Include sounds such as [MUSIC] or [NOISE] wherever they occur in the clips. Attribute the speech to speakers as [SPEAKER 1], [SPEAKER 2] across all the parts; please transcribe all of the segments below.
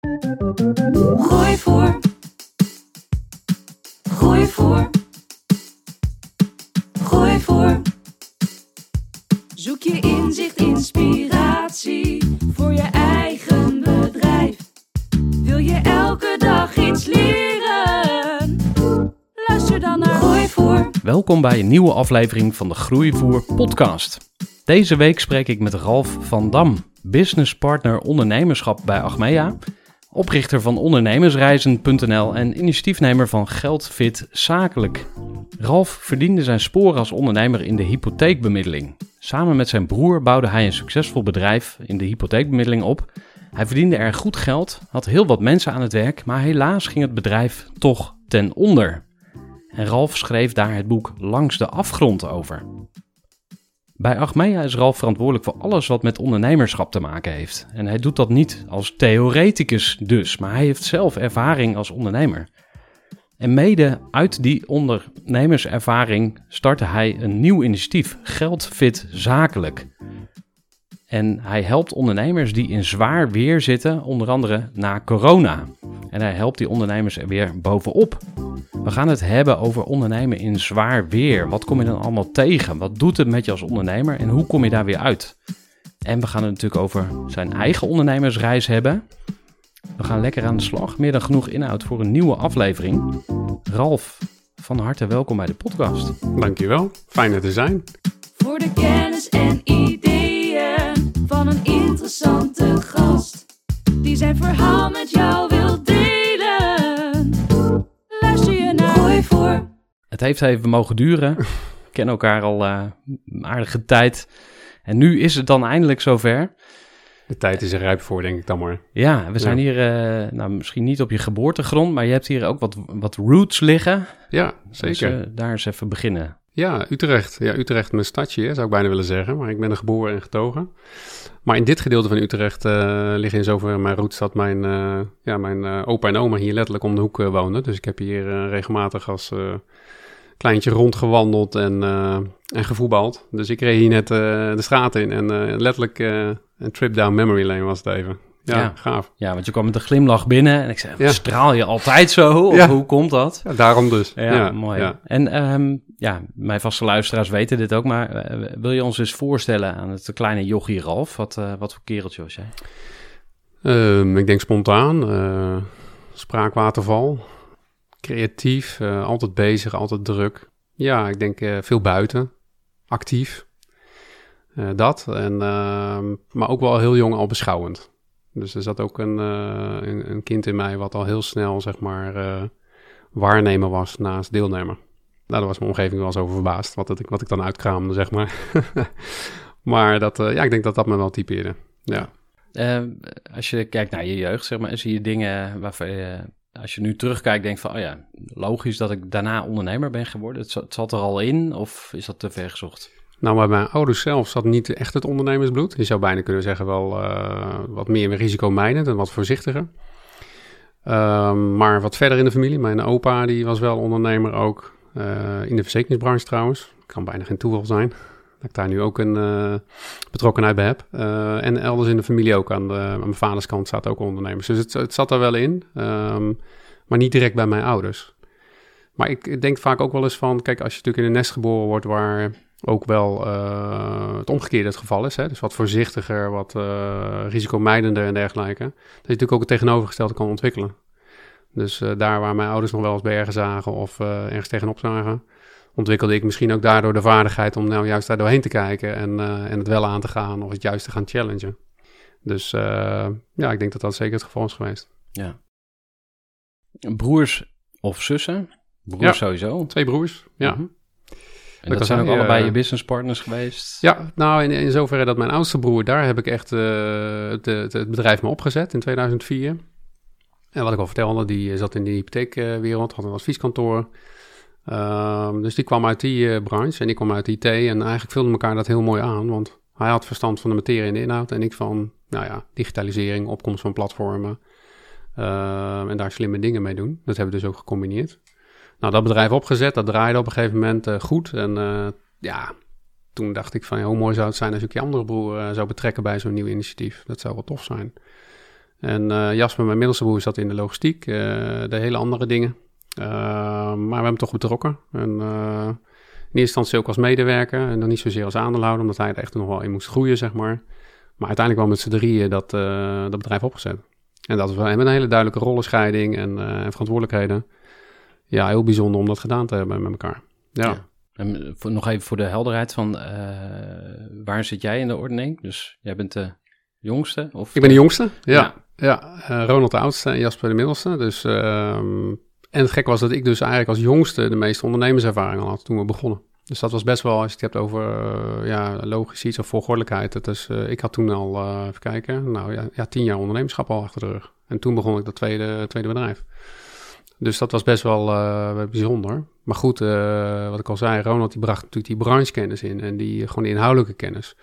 [SPEAKER 1] Gooi voor. Gooi voor. Gooi voor. Zoek je inzicht, inspiratie voor je eigen bedrijf. Wil je elke dag iets leren? Luister dan naar Gooi voor.
[SPEAKER 2] Welkom bij een nieuwe aflevering van de Groeivoer podcast. Deze week spreek ik met Ralf van Dam, business partner ondernemerschap bij Achmea oprichter van ondernemersreizen.nl en initiatiefnemer van Geldfit Zakelijk. Ralf verdiende zijn sporen als ondernemer in de hypotheekbemiddeling. Samen met zijn broer bouwde hij een succesvol bedrijf in de hypotheekbemiddeling op. Hij verdiende er goed geld, had heel wat mensen aan het werk, maar helaas ging het bedrijf toch ten onder. En Ralf schreef daar het boek Langs de afgrond over. Bij Achmea is Ralf verantwoordelijk voor alles wat met ondernemerschap te maken heeft. En hij doet dat niet als theoreticus dus, maar hij heeft zelf ervaring als ondernemer. En mede uit die ondernemerservaring startte hij een nieuw initiatief, Geldfit Zakelijk. En hij helpt ondernemers die in zwaar weer zitten, onder andere na corona. En hij helpt die ondernemers er weer bovenop. We gaan het hebben over ondernemen in zwaar weer. Wat kom je dan allemaal tegen? Wat doet het met je als ondernemer en hoe kom je daar weer uit? En we gaan het natuurlijk over zijn eigen ondernemersreis hebben. We gaan lekker aan de slag. Meer dan genoeg inhoud voor een nieuwe aflevering. Ralf, van harte welkom bij de podcast.
[SPEAKER 3] Dankjewel, fijn er te zijn.
[SPEAKER 1] Voor de kennis en ideeën van een interessante gast. Die zijn verhaal met jou wil delen. Luister je naar Gooi voor.
[SPEAKER 2] Het heeft even mogen duren. We [LAUGHS] kennen elkaar al uh, een aardige tijd. En nu is het dan eindelijk zover.
[SPEAKER 3] De tijd is er rijp voor, denk ik dan maar.
[SPEAKER 2] Ja, we zijn
[SPEAKER 3] Ja.
[SPEAKER 2] hier uh, nou, misschien niet op je geboortegrond, maar je hebt hier ook wat, wat roots liggen.
[SPEAKER 3] Ja,
[SPEAKER 2] Dus
[SPEAKER 3] zeker.
[SPEAKER 2] uh, daar eens even beginnen.
[SPEAKER 3] Ja, Utrecht. Ja, Utrecht mijn stadje, zou ik bijna willen zeggen. Maar ik ben er geboren en getogen. Maar in dit gedeelte van Utrecht uh, liggen in zover mijn roots dat mijn, uh, ja, mijn uh, opa en oma hier letterlijk om de hoek woonden. Dus ik heb hier regelmatig als kleintje rondgewandeld en, en gevoetbald. Dus ik reed hier net de straat in en letterlijk een trip down memory lane was het even. Ja,
[SPEAKER 2] Ja.
[SPEAKER 3] gaaf.
[SPEAKER 2] Ja, want je kwam met een glimlach binnen en ik zei,
[SPEAKER 3] Ja.
[SPEAKER 2] straal je altijd zo? Of
[SPEAKER 3] Ja.
[SPEAKER 2] hoe komt dat?
[SPEAKER 3] Ja, daarom dus.
[SPEAKER 2] Ja, mooi. En ehm, ja, mijn vaste luisteraars weten dit ook, maar eh, wil je ons eens voorstellen aan het kleine jochie Ralf? Wat, eh, wat voor kereltje was jij?
[SPEAKER 3] Ehm, ik denk spontaan, eh, spraakwaterval, creatief, altijd bezig, altijd druk. Ja, ik denk veel buiten, actief, dat. En, ehm, maar ook wel heel jong al beschouwend. Dus er zat ook een, eh, een, een kind in mij wat al heel snel, zeg maar, eh, waarnemer was naast deelnemer. Nou, daar was mijn omgeving wel eens over verbaasd, wat, het, wat ik dan uitkraamde, zeg maar. [LAUGHS] maar dat, eh, ja, ik denk dat dat me wel typeerde. Ja.
[SPEAKER 2] Eh, als je kijkt naar je jeugd, zeg maar, zie je dingen waarvan je, als je nu terugkijkt, denkt van, oh ja, logisch dat ik daarna ondernemer ben geworden. Het het zat er al in, of is dat te ver gezocht?
[SPEAKER 3] Nou, bij mijn ouders zelf zat niet echt het ondernemersbloed. Je zou bijna kunnen zeggen wel uh, wat meer risicomijdend en wat voorzichtiger. Um, maar wat verder in de familie. Mijn opa die was wel ondernemer ook. Uh, in de verzekeringsbranche trouwens. Kan bijna geen toeval zijn. Dat ik daar nu ook een uh, betrokkenheid bij heb. En elders in de familie ook. Aan, aan mijn vaders kant zaten ook ondernemers. Dus het, het zat er wel in. Um, maar niet direct bij mijn ouders. Maar ik denk vaak ook wel eens van... Kijk, als je natuurlijk in een nest geboren wordt waar ook wel eh, het omgekeerde het geval is. Hè? Dus wat voorzichtiger, wat uh, risicomijdender en dergelijke. Dat je natuurlijk ook het tegenovergestelde kan ontwikkelen. Dus uh, daar waar mijn ouders nog wel eens bergen zagen of ergens tegenop zagen, ontwikkelde ik misschien ook daardoor de vaardigheid om nou juist daar doorheen te kijken en, en het wel aan te gaan of het juist te gaan challengen. Dus ja, ik denk dat dat zeker het geval is geweest.
[SPEAKER 2] Ja. Broers of zussen? Broers sowieso?
[SPEAKER 3] Twee broers, ja.
[SPEAKER 2] Mhm. En dat, zijn ook allebei je businesspartners geweest?
[SPEAKER 3] Ja, nou in, in zoverre dat mijn oudste broer, daar heb ik echt uh, het, het, bedrijf me opgezet in 2004. En wat ik al vertelde, die zat in de hypotheekwereld, had een advieskantoor. Um, dus die kwam uit die uh, branche en ik kwam uit IT. En eigenlijk vulde elkaar dat heel mooi aan, want hij had verstand van de materie en de inhoud. En ik van, nou ja, digitalisering, opkomst van platformen. Uh, en daar slimme dingen mee doen. Dat hebben we dus ook gecombineerd. Nou, dat bedrijf opgezet, dat draaide op een gegeven moment uh, goed. En uh, ja, toen dacht ik van, ja, hoe mooi zou het zijn als ik je andere broer uh, zou betrekken bij zo'n nieuw initiatief. Dat zou wel tof zijn. En Jasper, mijn middelste broer, zat in de logistiek, de hele andere dingen. maar we hebben hem toch betrokken. En in eerste instantie ook als medewerker en dan niet zozeer als aandeelhouder, omdat hij er echt nog wel in moest groeien, zeg maar. Maar uiteindelijk wel met z'n drieën dat, dat bedrijf opgezet. En dat was met een hele duidelijke rollenscheiding en, en verantwoordelijkheden ja, heel bijzonder om dat gedaan te hebben met elkaar. Ja.
[SPEAKER 2] En nog even voor de helderheid van uh, waar zit jij in de ordening? Dus jij bent de jongste? Of
[SPEAKER 3] ik ben de jongste, ja. Ja, ja. Uh, Ronald de oudste en Jasper de middelste. Dus, uh, en het gek was dat ik dus eigenlijk als jongste de meeste ondernemerservaring al had toen we begonnen. Dus dat was best wel, als je het hebt over ja, logisch iets of volgordelijkheid. Dat is, ik had toen al, even kijken, nou ja, ja, tien jaar ondernemerschap al achter de rug. En toen begon ik dat tweede, tweede bedrijf. Dus dat was best wel uh, bijzonder. Maar goed, uh, wat ik al zei, Ronald die bracht natuurlijk die branchekennis in en die gewoon de inhoudelijke kennis.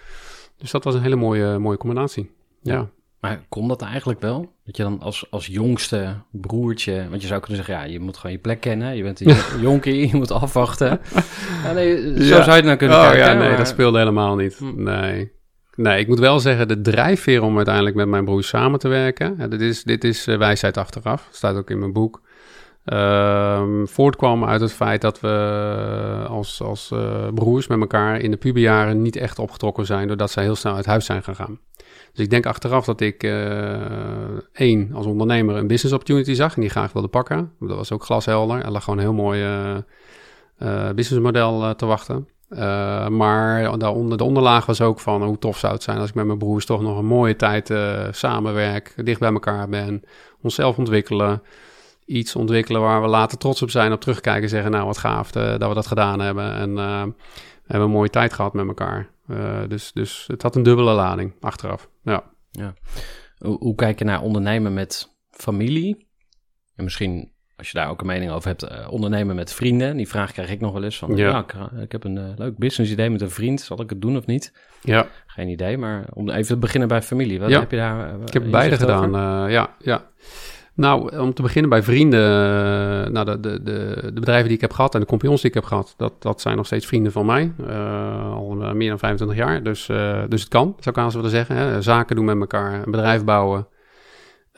[SPEAKER 3] Dus dat was een hele mooie, mooie combinatie. Ja.
[SPEAKER 2] Maar kon dat eigenlijk wel? Dat je dan als, als jongste broertje, want je zou kunnen zeggen, ja, je moet gewoon je plek kennen. Je bent een [LAUGHS] jonkie, je moet afwachten. ja, nee, zo zou je het nou kunnen
[SPEAKER 3] oh,
[SPEAKER 2] kijken.
[SPEAKER 3] Ja, nee, dat speelde helemaal niet. Hm. Nee. Nee, ik moet wel zeggen, de drijfveer om uiteindelijk met mijn broer samen te werken, dit is, dit is wijsheid achteraf, staat ook in mijn boek. Um, voortkwam uit het feit dat we als, als uh, broers met elkaar in de puberjaren niet echt opgetrokken zijn, doordat zij heel snel uit huis zijn gegaan. Dus ik denk achteraf dat ik uh, één, als ondernemer een business opportunity zag en die graag wilde pakken. Dat was ook glashelder. Er lag gewoon een heel mooi businessmodel te wachten. maar daaronder, de onderlaag was ook van hoe tof zou het zijn als ik met mijn broers toch nog een mooie tijd samenwerk, dicht bij elkaar ben, onszelf ontwikkelen iets ontwikkelen waar we later trots op zijn, op terugkijken en zeggen, nou wat gaaf uh, dat we dat gedaan hebben. En uh, we hebben een mooie tijd gehad met elkaar. Uh, dus, dus het had een dubbele lading achteraf. Ja.
[SPEAKER 2] ja. Hoe, hoe, kijk je naar ondernemen met familie? En misschien, als je daar ook een mening over hebt, ondernemen met vrienden. Die vraag krijg ik nog wel eens van, ja, ik, ik, heb een leuk business idee met een vriend. Zal ik het doen of niet?
[SPEAKER 3] Ja.
[SPEAKER 2] Geen idee, maar om even te beginnen bij familie. Wat heb je daar?
[SPEAKER 3] ik heb beide gedaan, ja. ja. Nou, om te beginnen bij vrienden. Eh, nou, de, de, de, de, bedrijven die ik heb gehad en de compagnons die ik heb gehad, dat, dat zijn nog steeds vrienden van mij. Uh, al meer dan 25 jaar. Dus, uh, dus het kan, zou ik aan willen zeggen. Hè. Zaken doen met elkaar, een bedrijf bouwen.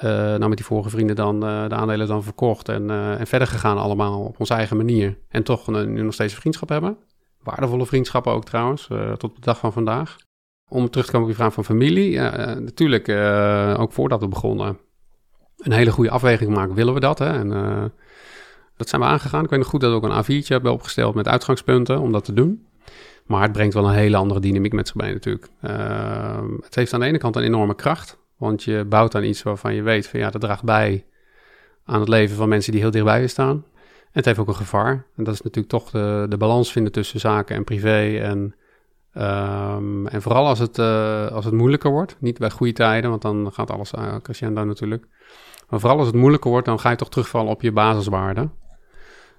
[SPEAKER 3] nou, met die vorige vrienden dan de aandelen dan verkocht en, en verder gegaan allemaal op onze eigen manier. En toch nu nog steeds vriendschap hebben. Waardevolle vriendschappen ook trouwens, tot de dag van vandaag. Om terug te komen op je vraag van familie. natuurlijk, ook voordat we begonnen een hele goede afweging maken. Willen we dat? Hè? En uh, dat zijn we aangegaan. Ik weet nog goed dat we ook een A4'tje hebben opgesteld met uitgangspunten om dat te doen. Maar het brengt wel een hele andere dynamiek met zich mee natuurlijk. Uh, het heeft aan de ene kant een enorme kracht. Want je bouwt aan iets waarvan je weet van ja, dat draagt bij aan het leven van mensen die heel dichtbij je staan. En het heeft ook een gevaar. En dat is natuurlijk toch de, de balans vinden tussen zaken en privé. En, um, en vooral als het, uh, als het moeilijker wordt. Niet bij goede tijden, want dan gaat alles uh, crescendo natuurlijk. Maar vooral als het moeilijker wordt, dan ga je toch terugvallen op je basiswaarden.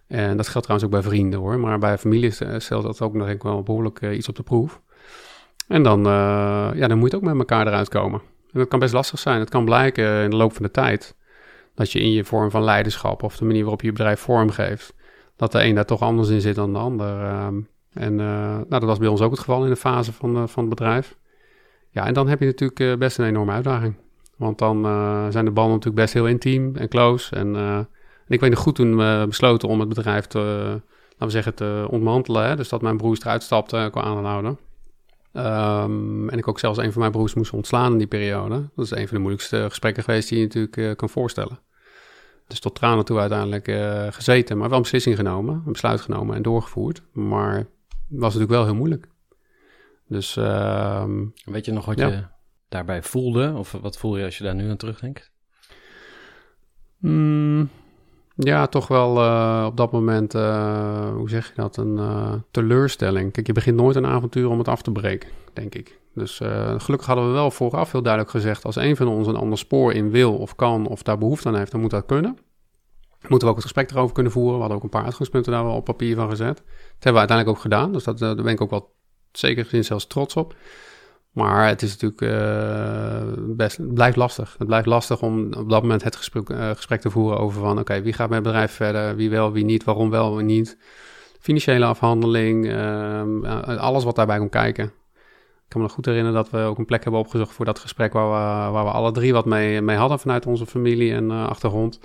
[SPEAKER 3] En dat geldt trouwens ook bij vrienden hoor. Maar bij familie stelt dat ook nog ik wel behoorlijk uh, iets op de proef. En dan, uh, ja, dan moet je ook met elkaar eruit komen. En dat kan best lastig zijn. Het kan blijken in de loop van de tijd dat je in je vorm van leiderschap of de manier waarop je je bedrijf vormgeeft, dat de een daar toch anders in zit dan de ander. Uh, en nou, dat was bij ons ook het geval in de fase van, van het bedrijf. Ja, en dan heb je natuurlijk best een enorme uitdaging. Want dan uh, zijn de banden natuurlijk best heel intiem en close. En, uh, en ik weet nog goed toen we besloten om het bedrijf te, we zeggen, te ontmantelen. Hè? Dus dat mijn broers eruit stapten qua aanhouden. Ehm, en ik ook zelfs een van mijn broers moest ontslaan in die periode. Dat is een van de moeilijkste gesprekken geweest die je natuurlijk eh, kan voorstellen. Dus tot tranen toe uiteindelijk eh, gezeten, maar wel een beslissing genomen, een besluit genomen en doorgevoerd. Maar was natuurlijk wel heel moeilijk. Dus ehm,
[SPEAKER 2] Weet je nog wat
[SPEAKER 3] Ja.
[SPEAKER 2] je daarbij voelde? Of wat voel je als je daar nu aan terugdenkt?
[SPEAKER 3] Mm, ja, toch wel eh, op dat moment, eh, hoe zeg je dat, een eh, teleurstelling. Kijk, je begint nooit een avontuur om het af te breken, denk ik. Dus gelukkig hadden we wel vooraf heel duidelijk gezegd... als een van ons een ander spoor in wil of kan of daar behoefte aan heeft... dan moet dat kunnen. Moeten we ook het gesprek erover kunnen voeren. We hadden ook een paar uitgangspunten daar wel op papier van gezet. Dat hebben we uiteindelijk ook gedaan. Dus dat, daar ben ik ook wel zeker gezien zelfs trots op. Maar het is natuurlijk eh, best, blijft lastig. Het blijft lastig om op dat moment het gesprek, eh, gesprek te voeren over van... oké, wie gaat het bedrijf verder, wie wel, wie niet, waarom wel, wie niet. Financiële afhandeling, ehm, eh, alles wat daarbij komt kijken. Ik kan me nog goed herinneren dat we ook een plek hebben opgezocht voor dat gesprek... waar we, waar we alle drie wat mee, mee hadden vanuit onze familie en eh, achtergrond.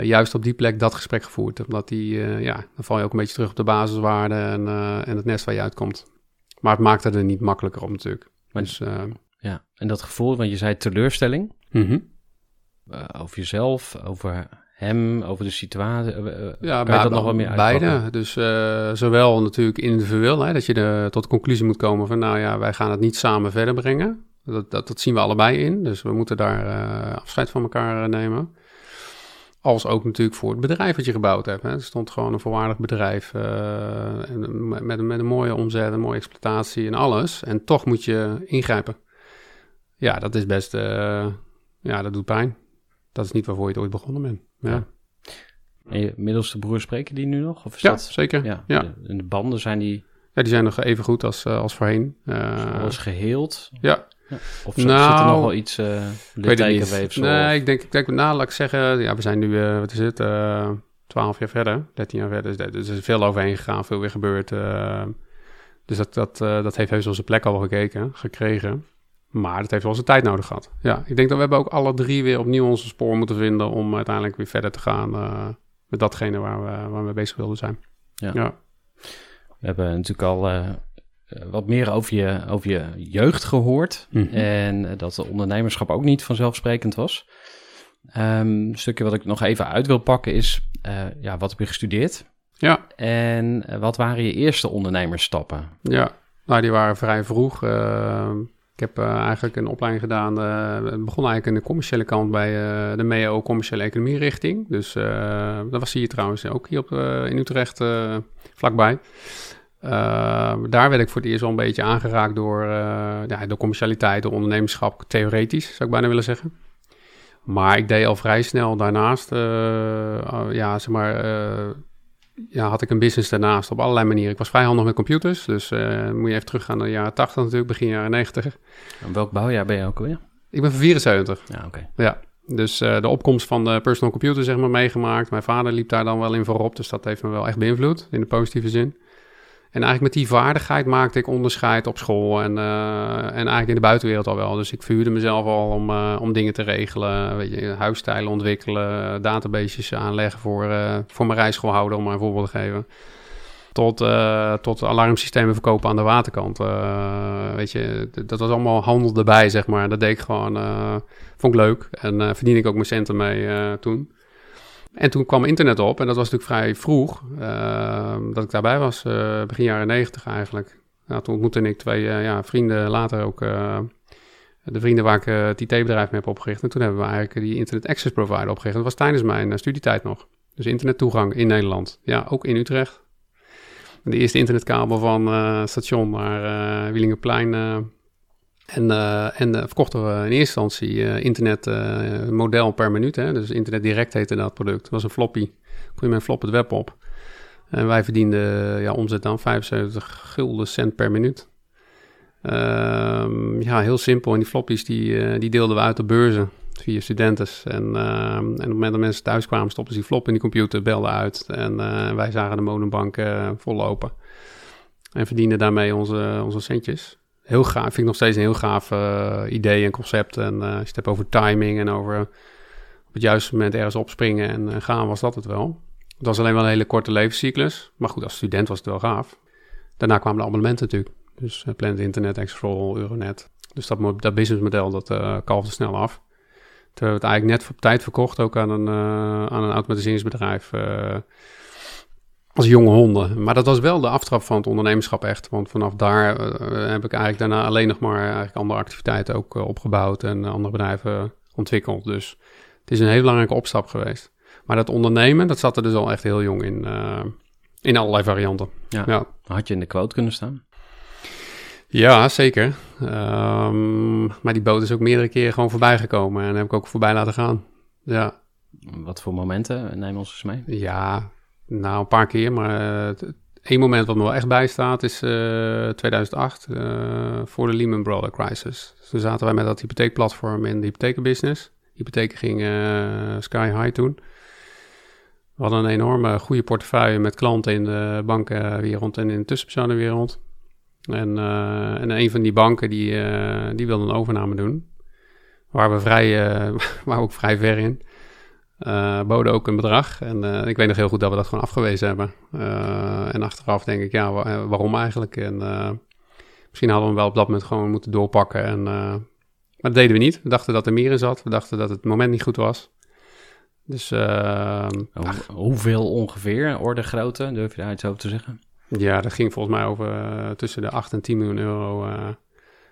[SPEAKER 3] Juist op die plek dat gesprek gevoerd. Omdat die, ja, dan val je ook een beetje terug op de basiswaarden en, en het nest waar je uitkomt. Maar het maakte er niet makkelijker op natuurlijk.
[SPEAKER 2] Maar-
[SPEAKER 3] dus, eh,
[SPEAKER 2] Ja, en dat gevoel, want je zei teleurstelling
[SPEAKER 3] mhm.
[SPEAKER 2] eh, over jezelf, over hem, over de situatie. eh,
[SPEAKER 3] Ja,
[SPEAKER 2] kan je dat nog wat meer
[SPEAKER 3] beide. Dus zowel natuurlijk individueel, hè, dat je de, tot de conclusie moet komen van, nou ja, wij gaan het niet samen verder brengen. Dat, dat, dat zien we allebei in, dus we moeten daar afscheid van elkaar nemen. Als ook natuurlijk voor het bedrijf wat je gebouwd hebt. Hè. Er stond gewoon een volwaardig bedrijf eh, met, met, een mooie omzet, een mooie exploitatie en alles. En toch moet je ingrijpen. Ja, dat is best, eh, ja, dat doet pijn. Dat is niet waarvoor je het ooit begonnen bent. Ja,
[SPEAKER 2] Ja. En je middelste broer spreken die nu nog? Of is
[SPEAKER 3] ja
[SPEAKER 2] dat...
[SPEAKER 3] zeker.
[SPEAKER 2] Ja,
[SPEAKER 3] Ja.
[SPEAKER 2] De, en de banden zijn die
[SPEAKER 3] Ja, die zijn nog even goed als, eh, als voorheen. Eh,
[SPEAKER 2] alles geheeld?
[SPEAKER 3] ja,
[SPEAKER 2] Of zo-
[SPEAKER 3] Nou,
[SPEAKER 2] zit er nog wel iets uh, littekenweefsel?
[SPEAKER 3] Nee,
[SPEAKER 2] of-
[SPEAKER 3] ik denk, ik denk, nou, laat ik zeggen, ja, we zijn nu, eh, wat is het, eh 12 jaar verder, 13 jaar verder. Dus, dus er is veel overheen gegaan, veel weer gebeurd. dus dat, dat, dat heeft heus zijn plek al gekeken, gekregen. Maar dat heeft wel zijn tijd nodig gehad. Ja, ik denk dat we hebben ook alle drie weer opnieuw onze spoor moeten vinden om uiteindelijk weer verder te gaan met datgene waar we, waar we mee bezig wilden zijn.
[SPEAKER 2] Ja.
[SPEAKER 3] ja.
[SPEAKER 2] We hebben natuurlijk al wat meer over je, over je jeugd gehoord.
[SPEAKER 3] Mhm.
[SPEAKER 2] En eh, dat de ondernemerschap ook niet vanzelfsprekend was. Ehm, een stukje wat ik nog even uit wil pakken is, eh, ja, wat heb je gestudeerd?
[SPEAKER 3] ja.
[SPEAKER 2] En eh, wat waren je eerste ondernemersstappen?
[SPEAKER 3] Ja, nou die waren vrij vroeg. Eh, ik heb eh, eigenlijk een opleiding gedaan. eh, het begon eigenlijk aan de commerciële kant bij eh, de MEO Commerciële Economie richting. Dus eh, dat was hier trouwens ook hier op, eh, in Utrecht eh, vlakbij. Eh, daar werd ik voor het eerst wel een beetje aangeraakt door eh, ja, de commercialiteit, de ondernemerschap, theoretisch zou ik bijna willen zeggen. Maar ik deed al vrij snel daarnaast, eh, uh, ja, zeg maar, ja, had ik een business daarnaast op allerlei manieren. Ik was vrij handig met computers, dus moet je even teruggaan naar de jaren 80 natuurlijk, begin jaren 90.
[SPEAKER 2] En welk bouwjaar ben je ook alweer?
[SPEAKER 3] Ik ben van 74.
[SPEAKER 2] Ja, oké. Okay.
[SPEAKER 3] Ja, dus uh, de opkomst van de personal computer zeg maar meegemaakt. Mijn vader liep daar dan wel in voorop, dus dat heeft me wel echt beïnvloed in de positieve zin. En eigenlijk met die vaardigheid maakte ik onderscheid op school en, uh, en eigenlijk in de buitenwereld al wel. Dus ik vuurde mezelf al om, uh, om dingen te regelen, weet je, huisstijlen ontwikkelen, databases aanleggen voor, uh, voor mijn rijschoolhouder, om maar een voorbeeld te geven. Tot, tot alarmsystemen verkopen aan de waterkant. Weet je, dat was allemaal handel erbij, zeg maar. Dat deed ik gewoon, vond ik leuk. En verdien ik ook mijn centen mee toen. En toen kwam internet op, en dat was natuurlijk vrij vroeg uh, dat ik daarbij was, uh, begin jaren negentig eigenlijk. Nou, toen ontmoette ik twee uh, ja, vrienden, later ook uh, de vrienden waar ik het IT-bedrijf mee heb opgericht. En toen hebben we eigenlijk die Internet Access Provider opgericht. Dat was tijdens mijn studietijd nog. Dus internettoegang in Nederland. Ja, ook in Utrecht. De eerste internetkabel van station naar Wielingenplein. En uh, en verkochten we in eerste instantie internet model per minuut. Hè? Dus internet direct heette dat product. Dat was een floppy. Kon je met een flop het web op. En wij verdienden ja, omzet dan 75 gulden cent per minuut. Uh, ja, heel simpel. En die floppies die, die deelden we uit op beurzen via studentes. En, en op het moment dat mensen thuis kwamen, stopten ze die flop in die computer, belden uit. En wij zagen de modebank uh, vollopen. En verdienden daarmee onze, onze centjes. Heel gaaf, vind ik nog steeds een heel gaaf uh, idee en concept. En als je het hebt over timing en over op het juiste moment ergens opspringen en gaan, was dat het wel. Het was alleen wel een hele korte levenscyclus. Maar goed, als student was het wel gaaf. Daarna kwamen de abonnementen natuurlijk. Dus Planet Internet, Explore, Euronet. Dus dat, dat businessmodel, dat kalfde snel af. Terwijl we het eigenlijk net op tijd verkocht, ook aan een, uh, aan een automatiseringsbedrijf. Als jonge honden. Maar dat was wel de aftrap van het ondernemerschap echt. Want vanaf daar heb ik eigenlijk daarna alleen nog maar eigenlijk andere activiteiten ook opgebouwd en andere bedrijven ontwikkeld. Dus het is een hele belangrijke opstap geweest. Maar dat ondernemen, dat zat er dus al echt heel jong in, in allerlei varianten.
[SPEAKER 2] Ja. ja. Had je in de quote kunnen staan?
[SPEAKER 3] Ja, zeker. Um, maar die boot is ook meerdere keren gewoon voorbij gekomen en heb ik ook voorbij laten gaan. Ja.
[SPEAKER 2] Wat voor momenten? Neem ons eens mee.
[SPEAKER 3] Ja, nou een paar keer, maar uh, één moment wat me wel echt bijstaat is uh, 2008, uh, voor de Lehman Brothers crisis. Dus toen zaten wij met dat hypotheekplatform in de hypothekenbusiness. Hypotheken gingen sky high toen. We hadden een enorme goede portefeuille met klanten in de bankenwereld en in de tussenpersonenwereld. En, en een van die banken die, die wilde een overname doen. Waar we vrij, uh, [LAUGHS] waar we ook vrij ver in. Boden ook een bedrag. En ik weet nog heel goed dat we dat gewoon afgewezen hebben. en achteraf denk ik, ja, waarom eigenlijk? En misschien hadden we wel op dat moment gewoon moeten doorpakken. En, maar dat deden we niet. We dachten dat er meer in zat. We dachten dat het moment niet goed was. Dus,
[SPEAKER 2] Hoe, hoeveel ongeveer, orde grootte, durf je daar iets over te zeggen?
[SPEAKER 3] Ja, dat ging volgens mij over uh, tussen de 8 en 10 miljoen euro uh,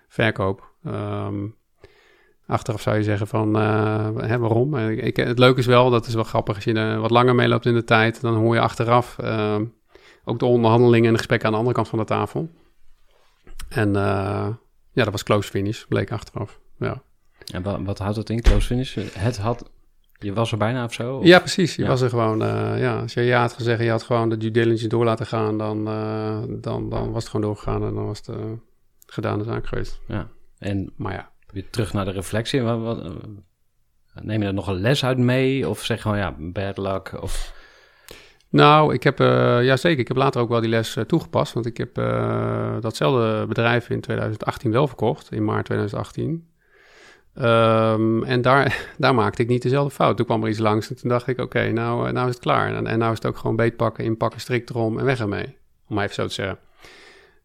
[SPEAKER 3] verkoop. Um, achteraf zou je zeggen van, uh, hè, waarom? Ik, het leuke is wel, dat is wel grappig, als je er wat langer meeloopt in de tijd, dan hoor je achteraf ehm, ook de onderhandelingen en de gesprekken aan de andere kant van de tafel. En ja, dat was close finish, bleek achteraf, ja.
[SPEAKER 2] En wat, wat houdt het in, close finish? Het had je was er bijna of zo?
[SPEAKER 3] Ja, precies. Je was er gewoon, uh, ja, als je ja had gezegd, je had gewoon de due diligence door laten gaan, dan, uh, dan, dan was het gewoon doorgegaan en dan was het uh, gedaan zaak geweest.
[SPEAKER 2] Ja, en maar ja. Weer terug naar de reflectie. Wat, wat, neem je er nog een les uit mee of zeg gewoon ja, bad luck of...
[SPEAKER 3] Nou, ik heb, ja zeker, ik heb later ook wel die les toegepast, want ik heb datzelfde bedrijf in 2018 wel verkocht, in maart 2018. Um, en daar, [LAUGHS] daar maakte ik niet dezelfde fout. Toen kwam er iets langs en toen dacht ik, oké, nou, eh, nou is het klaar. En, en nou is het ook gewoon beetpakken, inpakken, strikt erom en weg ermee. Om maar even zo te zeggen.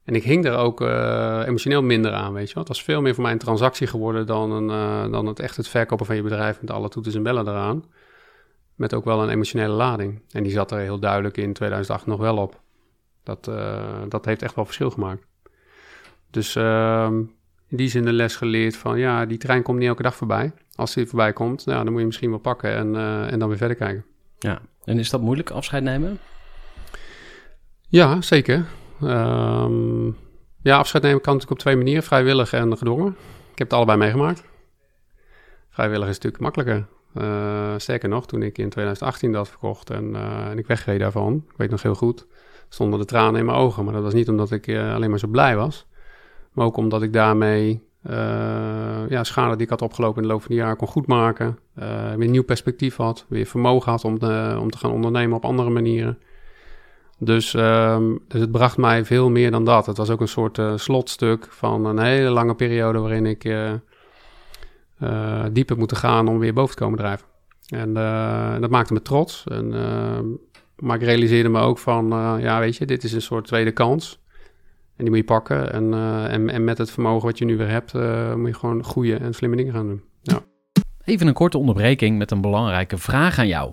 [SPEAKER 3] En ik hing er ook uh, emotioneel minder aan, weet je wel. Het was veel meer voor mij een transactie geworden dan, een, uh, dan het echt het verkopen van je bedrijf met alle toeters en bellen eraan. Met ook wel een emotionele lading. En die zat er heel duidelijk in 2008 nog wel op. Dat, uh, dat heeft echt wel verschil gemaakt. Dus uh, in die zin de les geleerd van ja, die trein komt niet elke dag voorbij. Als die voorbij komt, nou, dan moet je misschien wel pakken en, en dan weer verder kijken.
[SPEAKER 2] Ja, en is dat moeilijk, afscheid nemen?
[SPEAKER 3] Ja, zeker. Um, ja, afscheid nemen kan natuurlijk op twee manieren, vrijwillig en gedwongen. Ik heb het allebei meegemaakt. Vrijwillig is natuurlijk makkelijker. Uh, sterker nog, toen ik in 2018 dat verkocht en, uh, en ik wegreed daarvan, ik weet nog heel goed, stonden de tranen in mijn ogen. Maar dat was niet omdat ik alleen maar zo blij was. Maar ook omdat ik daarmee ja, schade die ik had opgelopen in de loop van het jaar kon goedmaken. Weer nieuw perspectief had. Weer vermogen had om, om te gaan ondernemen op andere manieren. Dus, um, dus het bracht mij veel meer dan dat. Het was ook een soort uh, slotstuk van een hele lange periode waarin ik diep heb moeten gaan om weer boven te komen drijven. En dat maakte me trots. En, maar ik realiseerde me ook van, ja weet je, dit is een soort tweede kans. En die moet je pakken. En, uh, en, en, met het vermogen wat je nu weer hebt, uh, moet je gewoon goede en slimme dingen gaan doen. Ja.
[SPEAKER 2] Even een korte onderbreking met een belangrijke vraag aan jou.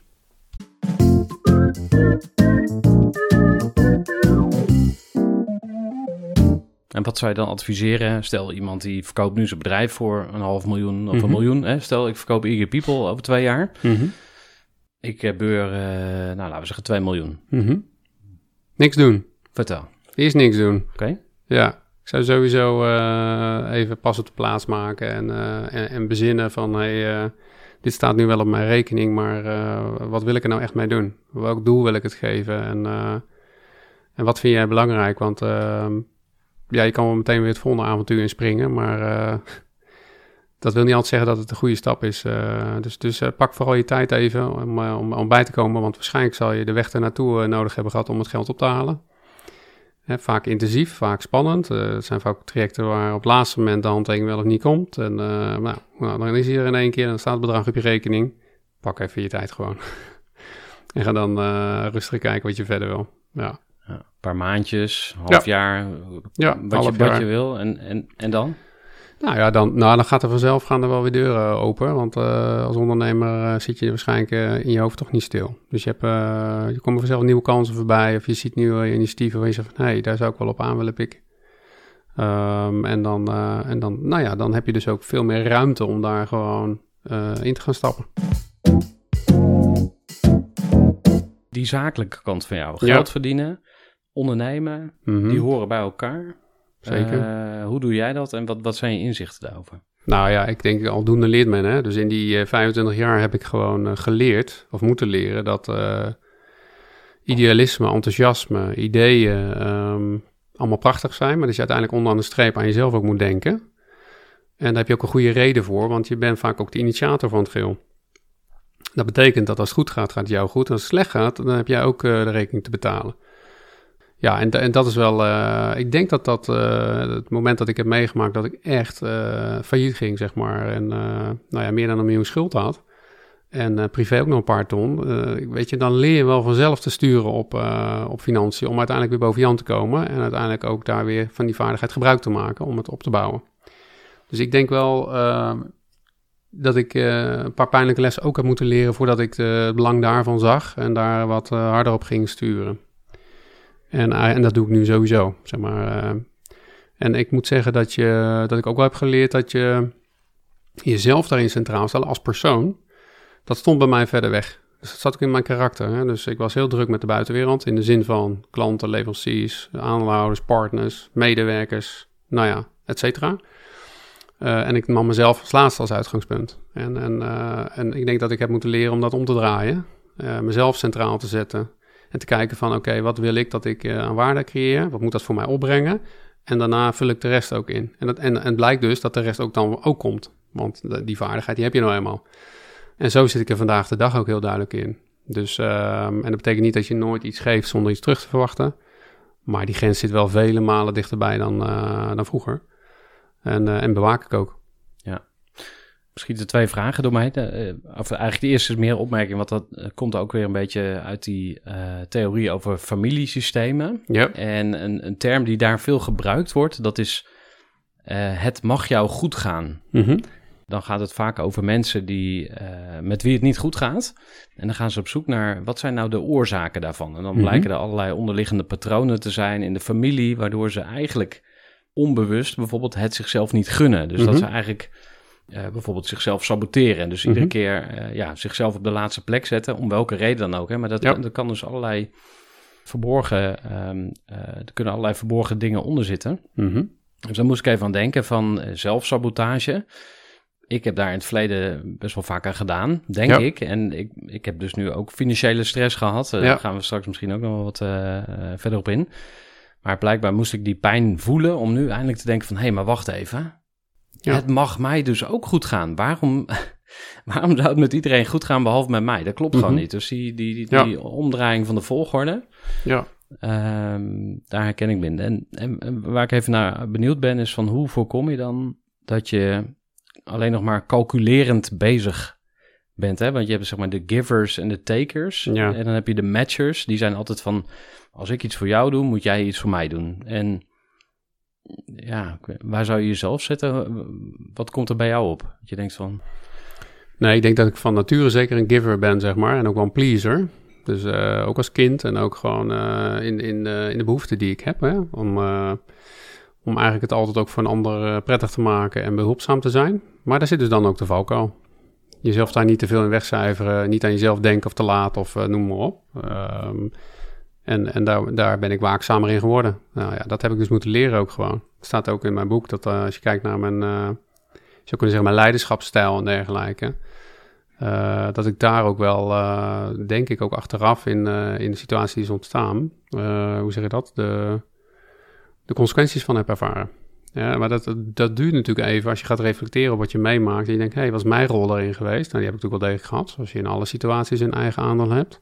[SPEAKER 2] En wat zou je dan adviseren? Stel iemand die verkoopt nu zijn bedrijf voor een half miljoen of
[SPEAKER 3] Mhm.
[SPEAKER 2] een miljoen. Hè? Stel ik verkoop Eager People over twee jaar.
[SPEAKER 3] Mhm.
[SPEAKER 2] Ik heb beur, eh, nou laten we zeggen 2 miljoen.
[SPEAKER 3] Mhm. Niks doen.
[SPEAKER 2] Vertel.
[SPEAKER 3] Eerst niks doen.
[SPEAKER 2] Oké?
[SPEAKER 3] Ja, ik zou sowieso eh, even pas op de plaats maken en, eh, en, en bezinnen van... Hey, eh, dit staat nu wel op mijn rekening, maar eh, wat wil ik er nou echt mee doen? Welk doel wil ik het geven? En, eh, en wat vind jij belangrijk? Want ehm, ja, je kan wel meteen weer het volgende avontuur inspringen, maar eh, dat wil niet altijd zeggen dat het een goede stap is. Dus dus pak vooral je tijd even om, om, om bij te komen, want waarschijnlijk zal je de weg ernaartoe nodig hebben gehad om het geld op te halen. Hè, vaak intensief, vaak spannend. Eh, het zijn vaak trajecten waar op het laatste moment de handtekening wel of niet komt. En eh, nou, nou, dan is hij er in één keer en dan staat het bedrag op je rekening. Pak even je tijd gewoon. [LAUGHS] en ga dan eh, rustig kijken wat je verder wil. Ja,
[SPEAKER 2] Ja, een paar maandjes, half jaar,
[SPEAKER 3] ja
[SPEAKER 2] wat,
[SPEAKER 3] half
[SPEAKER 2] je, wat
[SPEAKER 3] jaar.
[SPEAKER 2] je wil. En, en, en dan?
[SPEAKER 3] Nou ja, dan, nou, dan gaat er vanzelf gaan er wel weer deuren open. Want eh, als ondernemer eh, zit je waarschijnlijk eh, in je hoofd toch niet stil. Dus je, hebt, je komt vanzelf nieuwe kansen voorbij. Of je ziet nieuwe initiatieven waar je zegt van... hé, hey, daar zou ik wel op aan willen pikken. Ehm, en, dan, en dan, nou ja, dan heb je dus ook veel meer ruimte om daar gewoon in te gaan stappen.
[SPEAKER 2] Die zakelijke kant van jou.
[SPEAKER 3] Ja.
[SPEAKER 2] Geld verdienen, ondernemen,
[SPEAKER 3] Mhm.
[SPEAKER 2] die horen bij elkaar.
[SPEAKER 3] Zeker.
[SPEAKER 2] Eh, hoe doe jij dat en wat, wat zijn je inzichten daarover?
[SPEAKER 3] Nou ja, ik denk aldoende leert men. Hè? Dus in die eh, 25 jaar heb ik gewoon eh, geleerd, of moeten leren, dat eh, idealisme, enthousiasme, ideeën ehm, allemaal prachtig zijn. Maar dat je uiteindelijk onderaan de streep aan jezelf ook moet denken. En daar heb je ook een goede reden voor, want je bent vaak ook de initiator van het geheel. Dat betekent dat als het goed gaat, gaat het jou goed. En als het slecht gaat, dan heb jij ook eh, de rekening te betalen. Ja, en, dat is wel. eh, ik denk dat dat eh, het moment dat ik heb meegemaakt dat ik echt eh, failliet ging, zeg maar. En nou ja, meer dan een miljoen schuld had. En privé ook nog een paar ton. Weet je, dan leer je wel vanzelf te sturen op, op financiën. Om uiteindelijk weer boven Jan te komen. En uiteindelijk ook daar weer van die vaardigheid gebruik te maken om het op te bouwen. Dus ik denk wel eh, dat ik een paar pijnlijke lessen ook heb moeten leren voordat ik het belang daarvan zag. En daar wat harder op ging sturen. En, eh, en dat doe ik nu sowieso, zeg maar. eh. en ik moet zeggen dat, je, dat ik ook wel heb geleerd dat je jezelf daarin centraal stellen als persoon. Dat stond bij mij verder weg. Dus dat zat ook in mijn karakter. Hè? Dus ik was heel druk met de buitenwereld in de zin van klanten, leveranciers, aandeelhouders, partners, medewerkers, nou ja, et cetera. Eh, en ik nam mezelf als laatste als uitgangspunt. En, en, en ik denk dat ik heb moeten leren om dat om te draaien. Mezelf centraal te zetten. En te kijken van, oké, wat wil ik dat ik eh, aan waarde creëer? Wat moet dat voor mij opbrengen? En daarna vul ik de rest ook in. En, dat, en, en het blijkt dus dat de rest ook dan ook komt. Want die vaardigheid, die heb je nou eenmaal. En zo zit ik er vandaag de dag ook heel duidelijk in. Dus, ehm, en dat betekent niet dat je nooit iets geeft zonder iets terug te verwachten. Maar die grens zit wel vele malen dichterbij dan, eh, dan vroeger. En, eh, en bewaak ik ook.
[SPEAKER 2] Schieten twee vragen door mij. De, eh, of eigenlijk de eerste is meer opmerking, want dat eh, komt ook weer een beetje uit die eh, theorie over familiesystemen.
[SPEAKER 3] Ja.
[SPEAKER 2] En een, een term die daar veel gebruikt wordt, dat is het mag jou goed gaan.
[SPEAKER 3] Mhm.
[SPEAKER 2] Dan gaat het vaak over mensen die, met wie het niet goed gaat. En dan gaan ze op zoek naar wat zijn nou de oorzaken daarvan. En dan
[SPEAKER 3] Mhm.
[SPEAKER 2] blijken er allerlei onderliggende patronen te zijn in de familie, waardoor ze eigenlijk onbewust bijvoorbeeld het zichzelf niet gunnen. Dus dat
[SPEAKER 3] Mhm.
[SPEAKER 2] ze eigenlijk eh, bijvoorbeeld zichzelf saboteren. En dus iedere
[SPEAKER 3] Mhm.
[SPEAKER 2] keer eh, ja, zichzelf op de laatste plek zetten, om welke reden dan ook. Hè? Maar dat,
[SPEAKER 3] Ja.
[SPEAKER 2] dat kan dus allerlei verborgen, ehm, eh, er kunnen allerlei verborgen dingen onder zitten.
[SPEAKER 3] Mhm.
[SPEAKER 2] Dus daar moest ik even aan denken van zelfsabotage. Ik heb daar in het verleden best wel vaak aan gedaan, denk
[SPEAKER 3] Ja.
[SPEAKER 2] ik. En ik, ik heb dus nu ook financiële stress gehad. Eh,
[SPEAKER 3] Ja.
[SPEAKER 2] Daar gaan we straks misschien ook nog wel wat verder op in. Maar blijkbaar moest ik die pijn voelen om nu eindelijk te denken van... hé, hey, maar wacht even.
[SPEAKER 3] Ja.
[SPEAKER 2] Het mag mij dus ook goed gaan. Waarom, [LAUGHS] waarom zou het met iedereen goed gaan behalve met mij? Dat klopt gewoon
[SPEAKER 3] Mhm.
[SPEAKER 2] niet. Dus die, die, die,
[SPEAKER 3] Ja.
[SPEAKER 2] die omdraaiing van de volgorde...
[SPEAKER 3] Ja.
[SPEAKER 2] Ehm, daar herken ik binnen. En, en, en waar ik even naar benieuwd ben, is van hoe voorkom je dan dat je alleen nog maar calculerend bezig bent? Hè? Want je hebt zeg maar de givers en de takers.
[SPEAKER 3] Ja.
[SPEAKER 2] En dan heb je de matchers. Die zijn altijd van, als ik iets voor jou doe, moet jij iets voor mij doen. En ja, waar zou je jezelf zetten? Wat komt er bij jou op? Dat je denkt van,
[SPEAKER 3] Nee, ik denk dat ik van nature zeker een giver ben, zeg maar. En ook wel een pleaser. Dus eh, ook als kind en ook gewoon eh, in, in, eh, in de behoeften die ik heb. Hè? Om, Om eigenlijk het altijd ook voor een ander prettig te maken en behulpzaam te zijn. Maar daar zit dus dan ook de valkuil. Jezelf daar niet te veel in wegcijferen, niet aan jezelf denken of te laat of noem maar op. Ehm, en en daar, daar ben ik waakzamer in geworden. Nou ja, dat heb ik dus moeten leren ook gewoon. Het staat ook in mijn boek dat eh, als je kijkt naar mijn, zou kunnen zeggen mijn leiderschapsstijl en dergelijke. eh, dat ik daar ook wel, denk ik ook achteraf in, in de situatie die is ontstaan. hoe zeg je dat? De, de consequenties van heb ervaren. Ja, maar dat, dat duurt natuurlijk even als je gaat reflecteren op wat je meemaakt. En je denkt, hé, hey, wat is mijn rol erin geweest? Nou, die heb ik natuurlijk wel degelijk gehad. Zoals je in alle situaties een eigen aandeel hebt.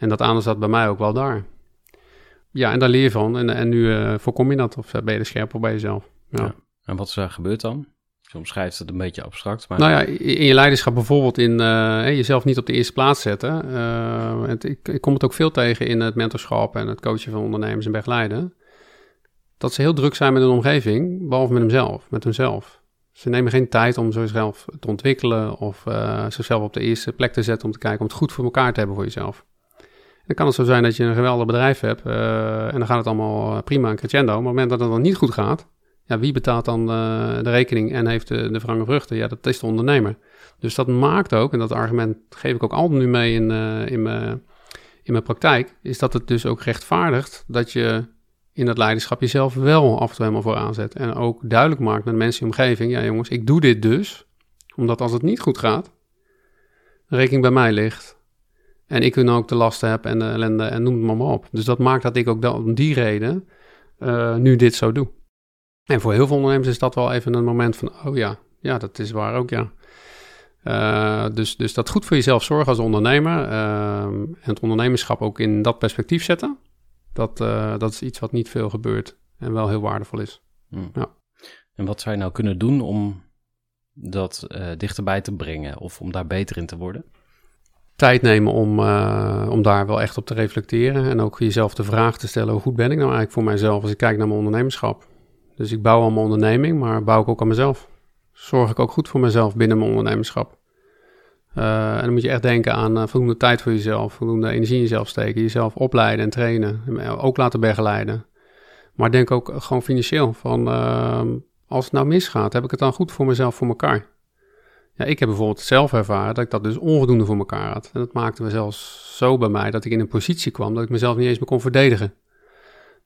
[SPEAKER 3] En dat aandeel zat bij mij ook wel daar. Ja, en daar leer je van. En, en nu eh, voorkom je dat of ben je er scherp op bij jezelf. Ja.
[SPEAKER 2] Ja. En wat is gebeurd dan? Je omschrijft het een beetje abstract, maar...
[SPEAKER 3] Nou ja, in je leiderschap bijvoorbeeld in eh, jezelf niet op de eerste plaats zetten. Eh, het, ik, ik kom het ook veel tegen in het mentorschap en het coachen van ondernemers en begeleiden. Dat ze heel druk zijn met hun omgeving, behalve met hemzelf, met hunzelf. Ze nemen geen tijd om zichzelf te ontwikkelen of eh, zichzelf op de eerste plek te zetten om te kijken om het goed voor elkaar te hebben voor jezelf. Dan kan het zo zijn dat je een geweldig bedrijf hebt eh, en dan gaat het allemaal eh, prima en crescendo. Maar op het moment dat het dan niet goed gaat, ja, wie betaalt dan eh, de rekening en heeft de, de wrange vruchten? Ja, dat is de ondernemer. Dus dat maakt ook, en dat argument geef ik ook altijd nu mee in, in, mijn, in mijn praktijk, is dat het dus ook rechtvaardigt dat je in dat leiderschap jezelf wel af en toe helemaal vooraan zet. En ook duidelijk maakt naar de mensen in omgeving, ja jongens, ik doe dit dus, omdat als het niet goed gaat, rekening bij mij ligt. En ik dan ook de lasten heb en de ellende en noem het maar, maar op. Dus dat maakt dat ik ook da- om die reden eh, nu dit zo doe. En voor heel veel ondernemers is dat wel even een moment van, oh ja, ja, dat is waar ook, ja. Eh, dus, dus dat goed voor jezelf zorgen als ondernemer ehm, en het ondernemerschap ook in dat perspectief zetten, dat, eh, dat is iets wat niet veel gebeurt en wel heel waardevol is.
[SPEAKER 2] Hmm.
[SPEAKER 3] Ja.
[SPEAKER 2] En wat zou je nou kunnen doen om dat dichterbij te brengen of om daar beter in te worden?
[SPEAKER 3] Tijd nemen om, eh, om daar wel echt op te reflecteren en ook jezelf de vraag te stellen, hoe goed ben ik nou eigenlijk voor mijzelf als ik kijk naar mijn ondernemerschap? Dus ik bouw aan mijn onderneming, maar bouw ik ook aan mezelf. Zorg ik ook goed voor mezelf binnen mijn ondernemerschap? Eh, en dan moet je echt denken aan eh, voldoende tijd voor jezelf, voldoende energie in jezelf steken, jezelf opleiden en trainen, ook laten begeleiden. Maar denk ook gewoon financieel van, ehm, als het nou misgaat, heb ik het dan goed voor mezelf voor elkaar? Ja, ik heb bijvoorbeeld zelf ervaren dat ik dat dus onvoldoende voor elkaar had. En dat maakte me zelfs zo bij mij dat ik in een positie kwam dat ik mezelf niet eens meer kon verdedigen.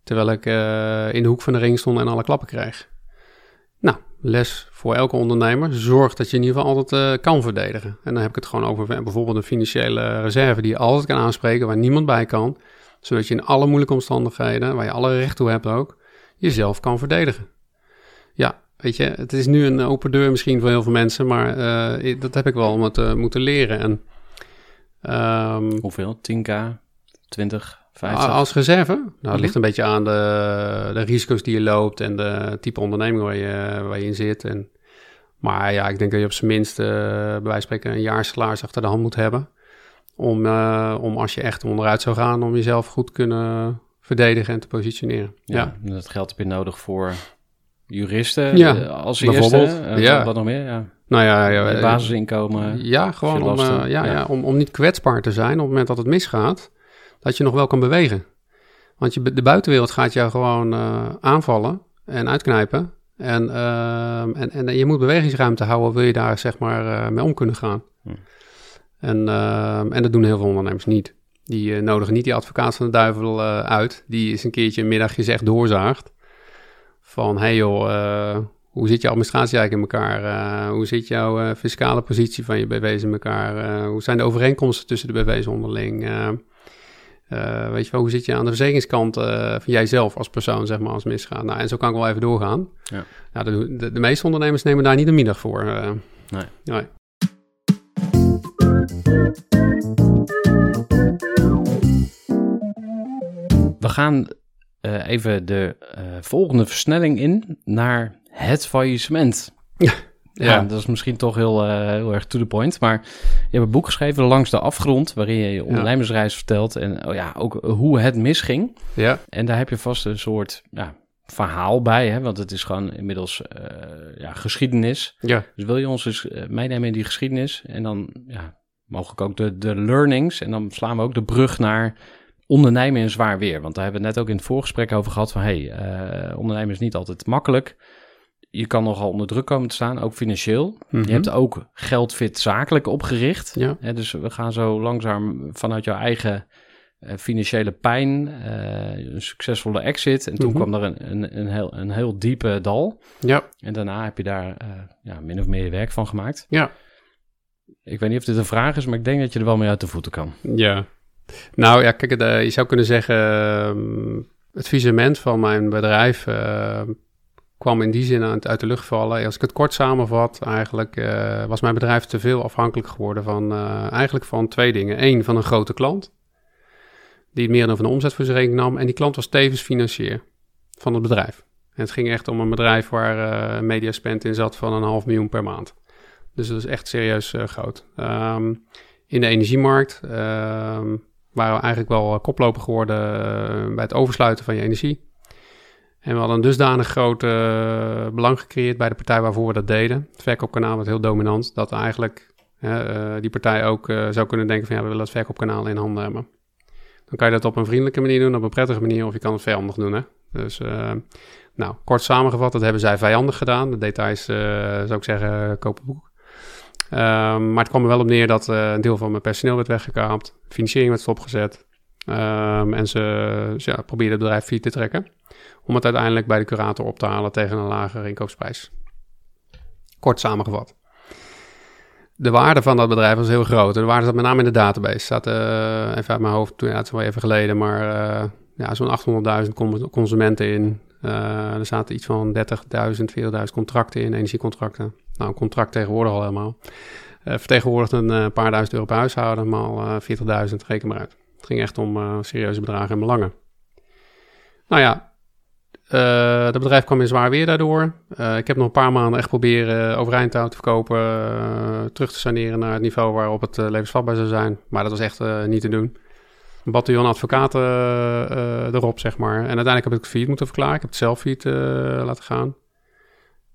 [SPEAKER 3] Terwijl ik eh, in de hoek van de ring stond en alle klappen kreeg. Nou, les voor elke ondernemer. Zorg dat je in ieder geval altijd eh, kan verdedigen. En dan heb ik het gewoon over bijvoorbeeld een financiële reserve die je altijd kan aanspreken, waar niemand bij kan. Zodat je in alle moeilijke omstandigheden, waar je alle recht toe hebt ook, jezelf kan verdedigen. Ja, weet je, het is nu een open deur misschien voor heel veel mensen, maar eh, dat heb ik wel moeten, moeten leren. En, ehm,
[SPEAKER 2] Hoeveel? 10k? 20? 50?
[SPEAKER 3] als reserve? Nou, het ligt een beetje aan de, de risico's die je loopt en de type onderneming waar je, waar je in zit. En, maar ja, ik denk dat je op zijn minst, eh, bij wijze van spreken, een jaarsalaris achter de hand moet hebben. Om, eh, om als je echt onderuit zou gaan, om jezelf goed kunnen verdedigen en te positioneren.
[SPEAKER 2] ja,
[SPEAKER 3] Ja,
[SPEAKER 2] dat geld heb je nodig voor juristen
[SPEAKER 3] Ja,
[SPEAKER 2] eh, als
[SPEAKER 3] bijvoorbeeld.
[SPEAKER 2] eerste.
[SPEAKER 3] Ja.
[SPEAKER 2] wat- nog meer? Ja.
[SPEAKER 3] nou ja, ja, eh,
[SPEAKER 2] basisinkomen.
[SPEAKER 3] Ja, gewoon om, ja,
[SPEAKER 2] Ja.
[SPEAKER 3] ja. om, om niet kwetsbaar te zijn op het moment dat het misgaat, dat je nog wel kan bewegen. Want je, de buitenwereld gaat jou gewoon aanvallen en uitknijpen. En, ehm, en, en je moet bewegingsruimte houden, wil je daar zeg maar mee om kunnen gaan.
[SPEAKER 2] Hm.
[SPEAKER 3] En, ehm, en dat doen heel veel ondernemers niet. Die nodigen niet die advocaat van de duivel uit, die eens een keertje een middagje zegt doorzaagt. Van, hey joh, eh, hoe zit je administratie eigenlijk in elkaar? Eh, hoe zit jouw eh, fiscale positie van je BV's in elkaar? Hoe zijn de overeenkomsten tussen de BV's onderling? Weet je wel, hoe zit je aan de verzekeringskant van jijzelf als persoon, zeg maar, als misgaat? Nou, en zo kan ik wel even doorgaan.
[SPEAKER 2] Ja.
[SPEAKER 3] Nou, de, de, de meeste ondernemers nemen daar niet een middag voor.
[SPEAKER 2] Nee.
[SPEAKER 3] nee.
[SPEAKER 2] We gaan eh, even de eh, volgende versnelling in naar het faillissement. Ja,
[SPEAKER 3] Ja.
[SPEAKER 2] dat is misschien toch heel, eh, heel erg to the point. Maar je hebt een boek geschreven, Langs de Afgrond, waarin je je ondernemersreis vertelt. En oh ja, ook hoe het misging.
[SPEAKER 3] Ja.
[SPEAKER 2] En daar heb je vast een soort ja, verhaal bij, hè? want het is gewoon inmiddels eh, ja, geschiedenis.
[SPEAKER 3] Ja.
[SPEAKER 2] Dus wil je ons dus eh, meenemen in die geschiedenis en dan ja, mogelijk ook de, de learnings. En dan slaan we ook de brug naar ondernemen in zwaar weer? Want daar hebben we het net ook in het voorgesprek over gehad van... hey, eh, ondernemen is niet altijd makkelijk. Je kan nogal onder druk komen te staan, ook financieel.
[SPEAKER 3] Mhm.
[SPEAKER 2] Je hebt ook Geldfit zakelijk opgericht.
[SPEAKER 3] Ja.
[SPEAKER 2] Hè, dus we gaan zo langzaam vanuit jouw eigen eh, financiële pijn, eh, een succesvolle exit. En toen
[SPEAKER 3] Mhm.
[SPEAKER 2] kwam er een, een, een, heel, een heel diepe dal.
[SPEAKER 3] Ja,
[SPEAKER 2] En daarna heb je daar ja, min of meer werk van gemaakt.
[SPEAKER 3] ja.
[SPEAKER 2] Ik weet niet of dit een vraag is, maar ik denk dat je er wel mee uit de voeten kan.
[SPEAKER 3] Ja. Nou ja, kijk, eh, je zou kunnen zeggen, ehm, het visement van mijn bedrijf eh, kwam in die zin uit, uit de lucht vallen. Als ik het kort samenvat, eigenlijk eh, was mijn bedrijf te veel afhankelijk geworden van eigenlijk van twee dingen. Eén, van een grote klant, die meer dan van de omzet voor zijn rekening nam. En die klant was tevens financier van het bedrijf. En het ging echt om een bedrijf waar media spend in zat van een half miljoen per maand. Dus dat is echt serieus groot. Ehm, in de energiemarkt ehm, waren we eigenlijk wel koploper geworden eh, bij het oversluiten van je energie. En we hadden dusdanig groot eh, belang gecreëerd bij de partij waarvoor we dat deden. Het verkoopkanaal werd heel dominant, dat eigenlijk eh, die partij ook eh, zou kunnen denken van ja, we willen het verkoopkanaal in handen hebben. Dan kan je dat op een vriendelijke manier doen, op een prettige manier, of je kan het vijandig doen. Hè? Dus, eh, nou, kort samengevat, dat hebben zij vijandig gedaan. De details, eh, zou ik zeggen, kopen boek. Ehm, maar het kwam er wel op neer dat eh, een deel van mijn personeel werd weggekaapt, financiering werd stopgezet. Ehm, en ze, ze ja, probeerden het bedrijf failliet te trekken. Om het uiteindelijk bij de curator op te halen tegen een lagere inkoopsprijs. Kort samengevat. De waarde van dat bedrijf was heel groot. De waarde zat met name in de database. Zat eh, even uit mijn hoofd, toen, ja, het is wel even geleden, maar eh, ja, zo'n 800.000 con- consumenten in. Er zaten iets van 30.000, 40.000 contracten in, energiecontracten. Nou, een contract tegenwoordig al helemaal. Eh vertegenwoordigt een eh, paar duizend euro per huishouden, maal eh 40.000, reken maar uit. Het ging echt om eh, serieuze bedragen en belangen. Nou ja, eh dat bedrijf kwam in zwaar weer daardoor. Eh, ik heb nog een paar maanden echt proberen overeind te houden, te verkopen, eh, terug te saneren naar het niveau waarop het eh, levensvatbaar zou zijn. Maar dat was echt eh, niet te doen. Een bataljon advocaten eh, eh, erop, zeg maar. En uiteindelijk heb ik het failliet moeten verklaren. Ik heb het zelf failliet eh, laten gaan.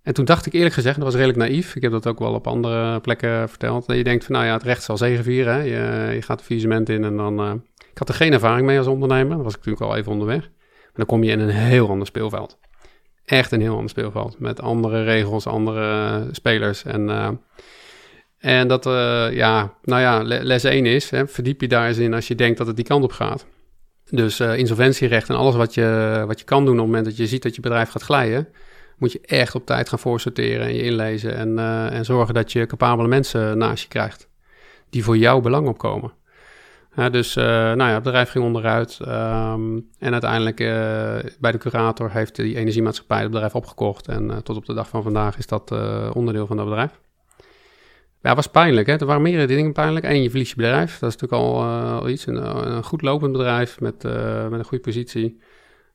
[SPEAKER 3] En toen dacht ik eerlijk gezegd, dat was redelijk naïef. Ik heb dat ook wel op andere plekken verteld. Dat je denkt van, nou ja, het recht zal zegevieren. Hè? Je, je gaat het faillissement in en dan... eh, ik had er geen ervaring mee als ondernemer. Dan was ik natuurlijk al even onderweg. Maar dan kom je in een heel ander speelveld. Echt een heel ander speelveld. Met andere regels, andere spelers. En, eh, en dat, eh, ja, nou ja, le- les 1 is, hè, verdiep je daar eens in als je denkt dat het die kant op gaat. Dus eh, insolventierecht en alles wat je, wat je kan doen op het moment dat je ziet dat je bedrijf gaat glijden, moet je echt op tijd gaan voorsorteren en je inlezen. En, eh, en zorgen dat je capabele mensen naast je krijgt. Die voor jouw belang opkomen. Dus eh, nou ja, het bedrijf ging onderuit. ehm, en uiteindelijk eh, bij de curator heeft die energiemaatschappij het bedrijf opgekocht. En tot op de dag van vandaag is dat onderdeel van dat bedrijf. Ja, het was pijnlijk. Hè? Er waren meerdere dingen pijnlijk. Eén, je verliest je bedrijf. Dat is natuurlijk al, al iets. Een, een goed lopend bedrijf met, met een goede positie.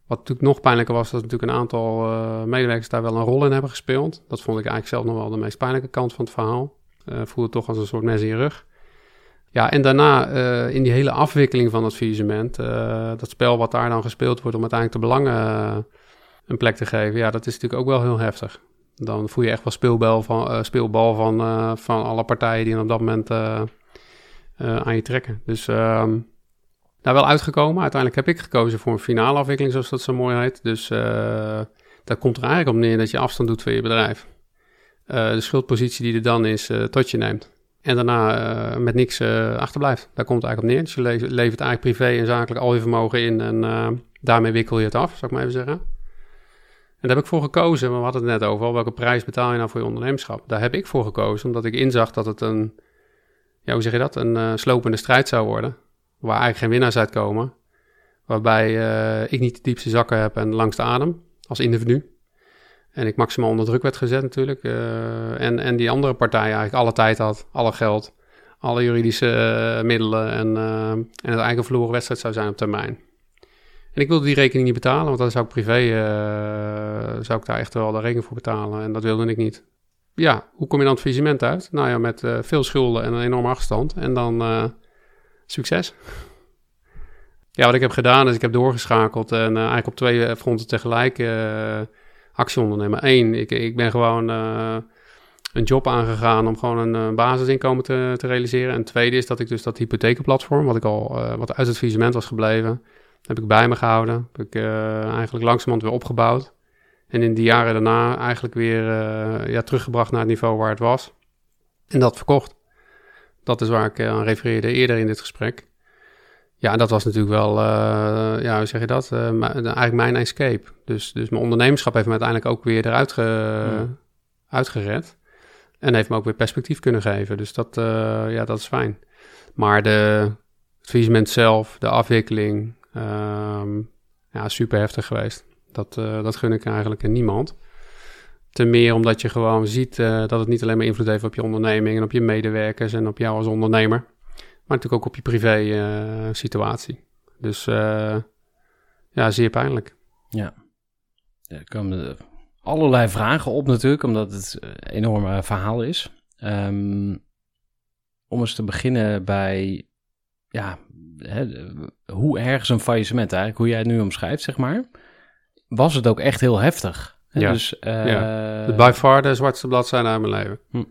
[SPEAKER 3] Wat natuurlijk nog pijnlijker was, dat natuurlijk een aantal eh, medewerkers daar wel een rol in hebben gespeeld. Dat vond ik eigenlijk zelf nog wel de meest pijnlijke kant van het verhaal. Eh voelde toch als een soort mes in je rug. Ja, en daarna eh, in die hele afwikkeling van het faillissement, dat spel wat daar dan gespeeld wordt om uiteindelijk de belangen een plek te geven, ja, dat is natuurlijk ook wel heel heftig. Dan voel je echt wel speelbal van, speelbal van, van alle partijen die op dat moment aan je trekken. Dus ehm, daar wel uitgekomen. Uiteindelijk heb ik gekozen voor een finale afwikkeling, zoals dat zo mooi heet. Dus eh dat komt er eigenlijk op neer dat je afstand doet van je bedrijf. Eh, de schuldpositie die er dan is, eh, tot je neemt. En daarna met niks achterblijft. Daar komt het eigenlijk op neer. Dus je le- levert eigenlijk privé en zakelijk al je vermogen in. En daarmee wikkel je het af, zou ik maar even zeggen. En daar heb ik voor gekozen. maar We hadden het net over. Welke prijs betaal je nou voor je ondernemerschap? Daar heb ik voor gekozen. Omdat ik inzag dat het een... Ja, hoe zeg je dat? Een slopende strijd zou worden. Waar eigenlijk geen winnaars uitkomen. Waarbij eh, ik niet de diepste zakken heb en langs de adem. Als individu. En ik maximaal onder druk werd gezet natuurlijk. Eh, en, en die andere partij eigenlijk alle tijd had, alle geld, alle juridische eh, middelen. En, en het een verloren wedstrijd zou zijn op termijn. En ik wilde die rekening niet betalen, want dan zou ik privé, zou ik daar echt wel de rekening voor betalen. En dat wilde ik niet. Ja, hoe kom je dan het faillissement uit? Nou ja, met veel schulden en een enorme achterstand. En dan succes. Ja, wat ik heb gedaan is ik heb doorgeschakeld en eh, eigenlijk op twee eh, fronten tegelijk eh, actie ondernemen. Eén, ik, ik ben gewoon een job aangegaan om gewoon een basisinkomen te, te realiseren. En tweede is dat ik dus dat hypothekenplatform, wat ik al wat uit het visement was gebleven, heb ik bij me gehouden. Heb ik eigenlijk langzamerhand weer opgebouwd. En in die jaren daarna eigenlijk weer ja, teruggebracht naar het niveau waar het was. En dat verkocht. Dat is waar ik aan refereerde eerder in dit gesprek. Ja, dat was natuurlijk wel, ja, hoe zeg je dat? eigenlijk mijn escape. Dus, dus mijn ondernemerschap heeft me uiteindelijk ook weer eruit ge, hmm. uitgered. En heeft me ook weer perspectief kunnen geven. Dus dat, uh, ja, dat is fijn. Maar de, het faillissement zelf, de afwikkeling, um, ja, super heftig geweest. Dat, dat gun ik eigenlijk aan niemand. Ten meer omdat je gewoon ziet uh, dat het niet alleen maar invloed heeft op je onderneming en op je medewerkers en op jou als ondernemer, maar natuurlijk ook op je privé situatie. Dus ja, zeer pijnlijk.
[SPEAKER 2] Ja, ja komen allerlei vragen op natuurlijk, omdat het een enorme verhaal is. Um, om eens te beginnen bij, ja, hè, hoe erg een faillissement eigenlijk, hoe jij het nu omschrijft, zeg maar. Was het ook echt heel heftig?
[SPEAKER 3] Ja, dus, uh, ja. by far de zwartste bladzijde uit mijn leven. Hm.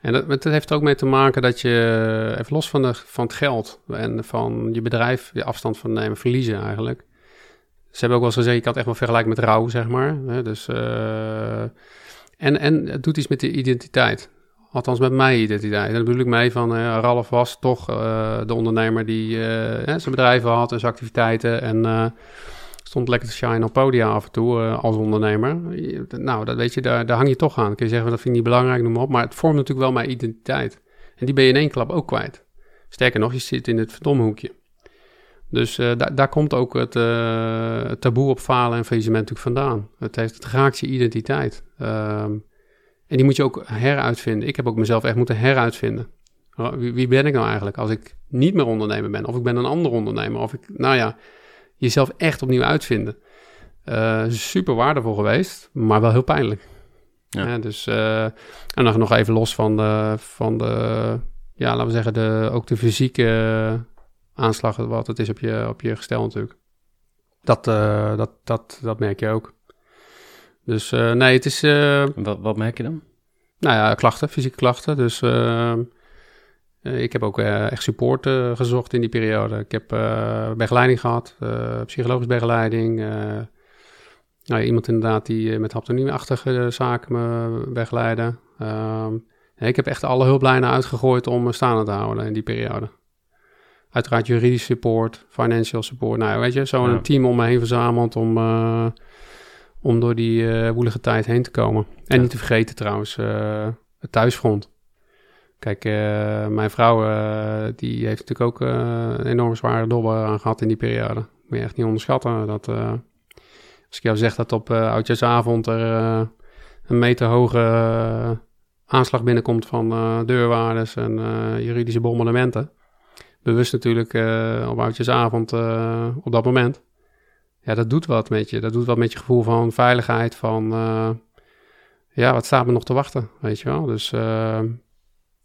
[SPEAKER 3] En dat, dat, heeft er ook mee te maken dat je, even los van, de, van het geld en van je bedrijf, je afstand van nemen, verliezen eigenlijk ze hebben ook wel eens gezegd, je kan het echt wel vergelijken met rouw, zeg maar. Dus, uh, en, en het doet iets met de identiteit. Althans met mijn identiteit. En dan bedoel ik mee van, uh, Ralf was toch uh, de ondernemer die zijn bedrijven had en zijn activiteiten. En stond lekker te shine op podia af en toe als ondernemer. Nou, dat weet je, daar, daar hang je toch aan. Kun je zeggen, dat vind ik niet belangrijk, noem maar op. Maar het vormt natuurlijk wel mijn identiteit. En die ben je in één klap ook kwijt. Sterker nog, je zit in het verdomme hoekje. Dus uh, daar komt ook het uh, taboe op falen en faillissement natuurlijk vandaan. Het, heeft, het raakt je identiteit. Um, en die moet je ook heruitvinden. Ik heb ook mezelf echt moeten heruitvinden. Wie, wie, ben ik nou eigenlijk als ik niet meer ondernemer ben? Of ik ben een ander ondernemer? Of ik, nou ja, jezelf echt opnieuw uitvinden. Uh, super waardevol geweest, maar wel heel pijnlijk. Ja. ja dus, en dan nog even los van de, van de ja, laten we zeggen, de, ook de fysieke aanslag wat het is op je, op je gestel natuurlijk. Dat, uh, dat, dat, dat merk je ook. Dus nee, het is...
[SPEAKER 2] Wat, wat merk je dan?
[SPEAKER 3] Nou ja, klachten, fysieke klachten. Dus ik heb ook echt support gezocht in die periode. Ik heb begeleiding gehad, psychologische begeleiding. nou, iemand inderdaad die met haptonieachtige zaken me begeleidde. Ehm, ik heb echt alle hulplijnen uitgegooid om me staande te houden in die periode. Uiteraard juridisch support, financial support. Nou, weet je, zo'n team om me heen verzameld om, uh, om door die uh, woelige tijd heen te komen. En niet te vergeten trouwens, uh, het thuisfront. Kijk, mijn vrouw die heeft natuurlijk ook een enorm zware dobber aan gehad in die periode. Moet je echt niet onderschatten. Dat, als ik jou zeg dat op oudjaarsavond er een meter hoge aanslag binnenkomt van deurwaarders en juridische bombardementen bewust natuurlijk op oudjesavond uh, op dat moment. Ja, dat doet wat met je. Dat doet wat met je gevoel van veiligheid, van ja, wat staat me nog te wachten, weet je wel. Dus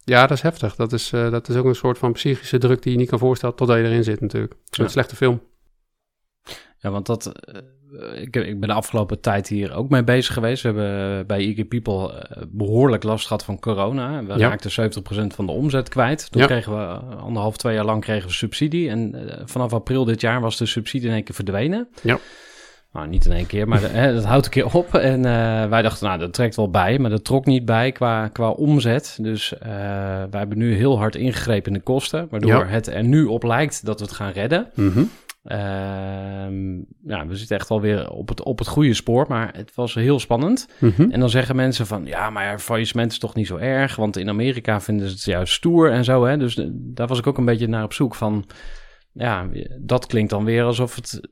[SPEAKER 3] ja, dat is heftig. Dat is, dat is ook een soort van psychische druk die je niet kan voorstellen totdat je erin zit natuurlijk. Zo'n ja. slechte film.
[SPEAKER 2] Ja, want dat, eh, ik, ik, ben de afgelopen tijd hier ook mee bezig geweest. We hebben bij IG People eh, behoorlijk last gehad van corona. We ja. raakten 70% van de omzet kwijt. Toen kregen we anderhalf, twee jaar lang kregen we subsidie. En uh, vanaf april dit jaar was de subsidie in één keer verdwenen.
[SPEAKER 3] Ja.
[SPEAKER 2] Nou, niet in één keer, maar hè, dat houdt een keer op. En uh, wij dachten, nou, dat trekt wel bij, maar dat trok niet bij qua, qua omzet. Dus uh, wij hebben nu heel hard ingegrepen in de kosten, waardoor ja. het er nu op lijkt dat we het gaan redden.
[SPEAKER 3] Mm -hmm.
[SPEAKER 2] Uh, ja, we zitten echt alweer op het, op het goede spoor, maar het was heel spannend.
[SPEAKER 3] Mm -hmm.
[SPEAKER 2] En dan zeggen mensen van, ja, maar faillissement is toch niet zo erg, want in Amerika vinden ze het juist stoer en zo. Hè? Dus de, daar was ik ook een beetje naar op zoek van, ja, dat klinkt dan weer alsof het,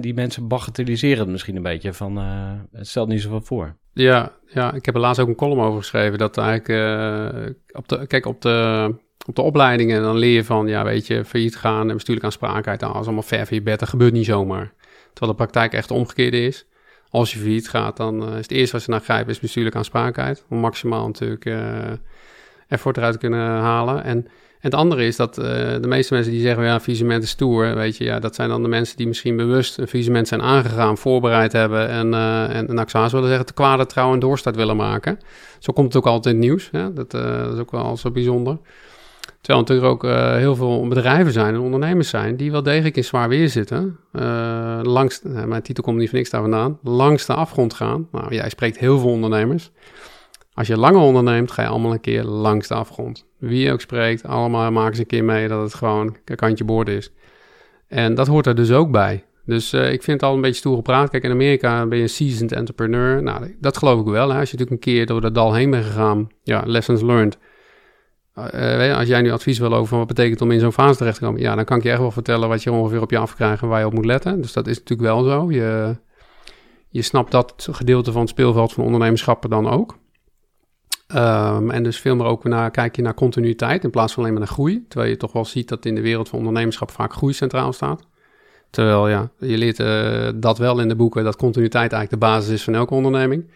[SPEAKER 2] die mensen bagatelliseren het misschien een beetje van, uh, het stelt niet zoveel voor.
[SPEAKER 3] Ja, ja, ik heb laatst ook een column over geschreven, dat eigenlijk, uh, op de, kijk, op de op de opleidingen dan leer je van, ja, weet je, failliet gaan en bestuurlijke aansprakelijkheid, dat is allemaal ver van je bed. Dat gebeurt niet zomaar. Terwijl de praktijk echt de omgekeerde is. Als je failliet gaat, dan uh, is het eerste wat je naar grijpt, is bestuurlijke aansprakelijkheid. Om maximaal natuurlijk uh, eruit te kunnen halen. En En het andere is dat eh, de meeste mensen die zeggen, ja, visement is stoer, weet je, ja, dat zijn dan de mensen die misschien bewust een visement zijn aangegaan, voorbereid hebben en, uh, en, en nou, willen zeggen, te kwade trouw en doorstart willen maken. Zo komt het ook altijd in het nieuws, hè? Dat, uh, dat is ook wel zo bijzonder. Terwijl natuurlijk ook heel veel bedrijven zijn en ondernemers zijn die wel degelijk in zwaar weer zitten. langs, mijn titel komt niet van niks daar vandaan, langs de afgrond gaan. Nou, jij spreekt heel veel ondernemers. Als je langer onderneemt, ga je allemaal een keer langs de afgrond. Wie ook spreekt, allemaal maken ze een keer mee dat het gewoon een kantje boord is. En dat hoort er dus ook bij. Dus uh, ik vind het al een beetje stoer gepraat. Kijk, in Amerika ben je een seasoned entrepreneur. Nou, dat geloof ik wel. Hè? Als je natuurlijk een keer door dat dal heen bent gegaan, ja, lessons learned. Uh, als jij nu advies wil over wat betekent om in zo'n fase terecht te komen, ja, dan kan ik je echt wel vertellen wat je ongeveer op je afkrijgt en waar je op moet letten. Dus dat is natuurlijk wel zo. Je, je snapt dat gedeelte van het speelveld van ondernemerschap dan ook. Um, en dus veel meer ook naar, kijk je naar continuïteit in plaats van alleen maar naar groei. Terwijl je toch wel ziet dat in de wereld van ondernemerschap vaak groei centraal staat. Terwijl ja, je leert uh, dat wel in de boeken, dat continuïteit eigenlijk de basis is van elke onderneming.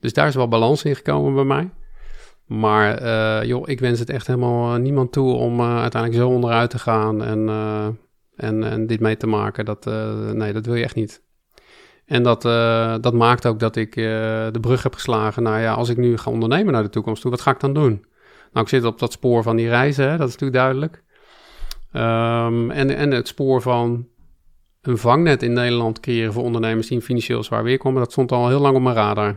[SPEAKER 3] Dus daar is wel balans in gekomen bij mij. Maar uh, joh, ik wens het echt helemaal niemand toe om uiteindelijk zo onderuit te gaan en, en, en dit mee te maken. Dat, nee, dat wil je echt niet. En dat, uh, dat maakt ook dat ik uh, de brug heb geslagen. Nou ja, als ik nu ga ondernemen naar de toekomst toe, wat ga ik dan doen? Nou, ik zit op dat spoor van die reizen, hè, dat is natuurlijk duidelijk. Um, en, en het spoor van een vangnet in Nederland creëren voor ondernemers die financieel zwaar weer komen, dat stond al heel lang op mijn radar.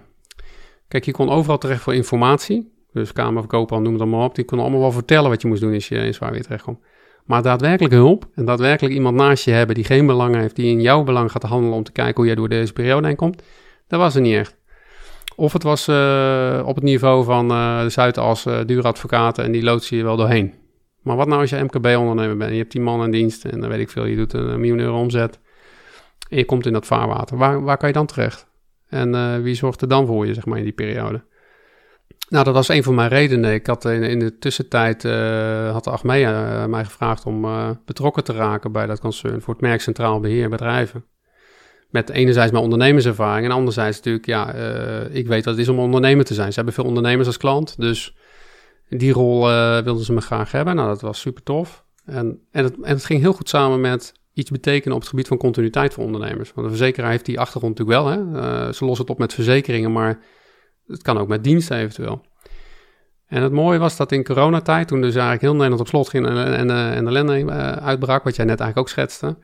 [SPEAKER 3] Kijk, je kon overal terecht voor informatie. Dus Kamer van Koophandel, noem het allemaal op. Die kon allemaal wel vertellen wat je moest doen als je in zwaar weer terechtkomt. Maar daadwerkelijk hulp en daadwerkelijk iemand naast je hebben die geen belang heeft, die in jouw belang gaat handelen om te kijken hoe jij door deze periode heen komt, dat was er niet echt. Of het was uh, op het niveau van uh, de Zuidas, uh, dure advocaten en die loodsen je wel doorheen. Maar wat nou als je MKB-ondernemer bent en je hebt die man in dienst en dan weet ik veel, je doet een miljoen euro omzet en je komt in dat vaarwater. Waar, waar kan je dan terecht? En wie zorgt er dan voor je, zeg maar, in die periode? Nou, dat was een van mijn redenen. Ik had in, de tussentijd uh, had Achmea uh, mij gevraagd om uh, betrokken te raken bij dat concern voor het merk Centraal Beheer Bedrijven. Met enerzijds mijn ondernemerservaring en anderzijds natuurlijk, ja, ik weet wat het is om ondernemer te zijn. Ze hebben veel ondernemers als klant, dus die rol wilden ze me graag hebben. Nou, dat was super tof. En, en, het, en het ging heel goed samen met iets betekenen op het gebied van continuïteit voor ondernemers. Want de verzekeraar heeft die achtergrond natuurlijk wel. Hè? ze lossen het op met verzekeringen, maar het kan ook met diensten eventueel. En het mooie was dat in coronatijd, toen dus eigenlijk heel Nederland op slot ging en, en, en de ellende uh, uitbrak, wat jij net eigenlijk ook schetste,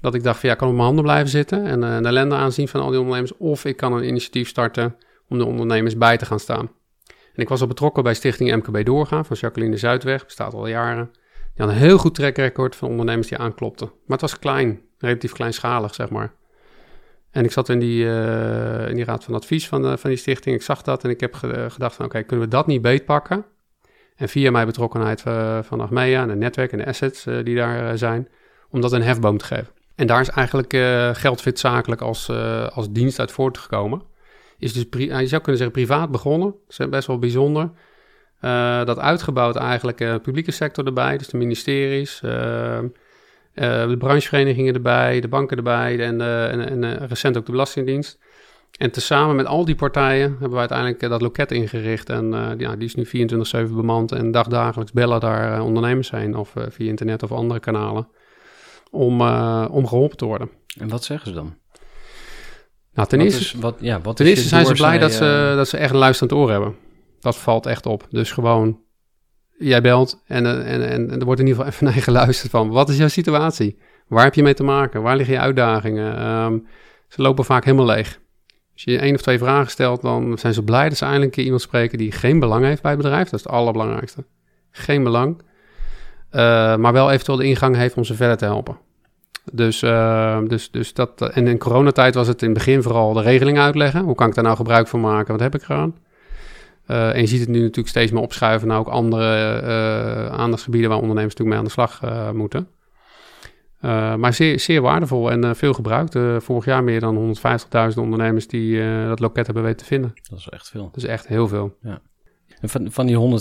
[SPEAKER 3] dat ik dacht van ja, ik kan op mijn handen blijven zitten en uh, de ellende aanzien van al die ondernemers, of ik kan een initiatief starten om de ondernemers bij te gaan staan. En ik was al betrokken bij Stichting MKB Doorgaan van Jacqueline Zuidweg, bestaat al jaren. Die had een heel goed track record van ondernemers die aanklopten. Maar het was klein, relatief kleinschalig, zeg maar. En ik zat in die, uh, in die raad van advies van, van die stichting. Ik zag dat en ik heb gedacht van oké, kunnen we dat niet beetpakken? En via mijn betrokkenheid van Achmea en het netwerk en de assets die daar zijn, om dat een hefboom te geven. En daar is eigenlijk geldfit zakelijk als, als dienst uit voortgekomen. Is dus, je zou kunnen zeggen, privaat begonnen. Dat is best wel bijzonder. dat uitgebouwd eigenlijk publieke sector erbij, dus de ministeries, uh, de brancheverenigingen erbij, de banken erbij en, uh, en, en uh, recent ook de Belastingdienst. En tezamen met al die partijen hebben we uiteindelijk dat loket ingericht. En ja, die is nu 24-7 bemand en dagdagelijks bellen daar ondernemers heen of via internet of andere kanalen om, om geholpen te worden.
[SPEAKER 2] En wat zeggen ze dan?
[SPEAKER 3] Nou, ten eerste, wat, ja, wat ten eerste zijn ze blij dat, ze, dat ze echt een luisterend oor hebben. Dat valt echt op. Dus gewoon jij belt en, en, en, er wordt in ieder geval even [LAUGHS] naar je geluisterd van... wat is jouw situatie? Waar heb je mee te maken? Waar liggen je uitdagingen? Um, ze lopen vaak helemaal leeg. Als je één of twee vragen stelt, dan zijn ze blij dat ze eindelijk een keer iemand spreken... die geen belang heeft bij het bedrijf. Dat is het allerbelangrijkste. Geen belang. Uh, maar wel eventueel de ingang heeft om ze verder te helpen. Dus, uh, dus, dus dat... En in coronatijd was het in het begin vooral de regeling uitleggen. Hoe kan ik daar nou gebruik van maken? Wat heb ik eraan? Uh, en je ziet het nu natuurlijk steeds meer opschuiven naar ook andere uh, aandachtsgebieden waar ondernemers natuurlijk mee aan de slag uh, moeten. maar zeer, zeer waardevol en veel gebruikt. vorig jaar meer dan 150.000 ondernemers die dat loket hebben weten te vinden.
[SPEAKER 2] Dat is echt veel.
[SPEAKER 3] Dat is echt heel veel.
[SPEAKER 2] Ja. En van, van die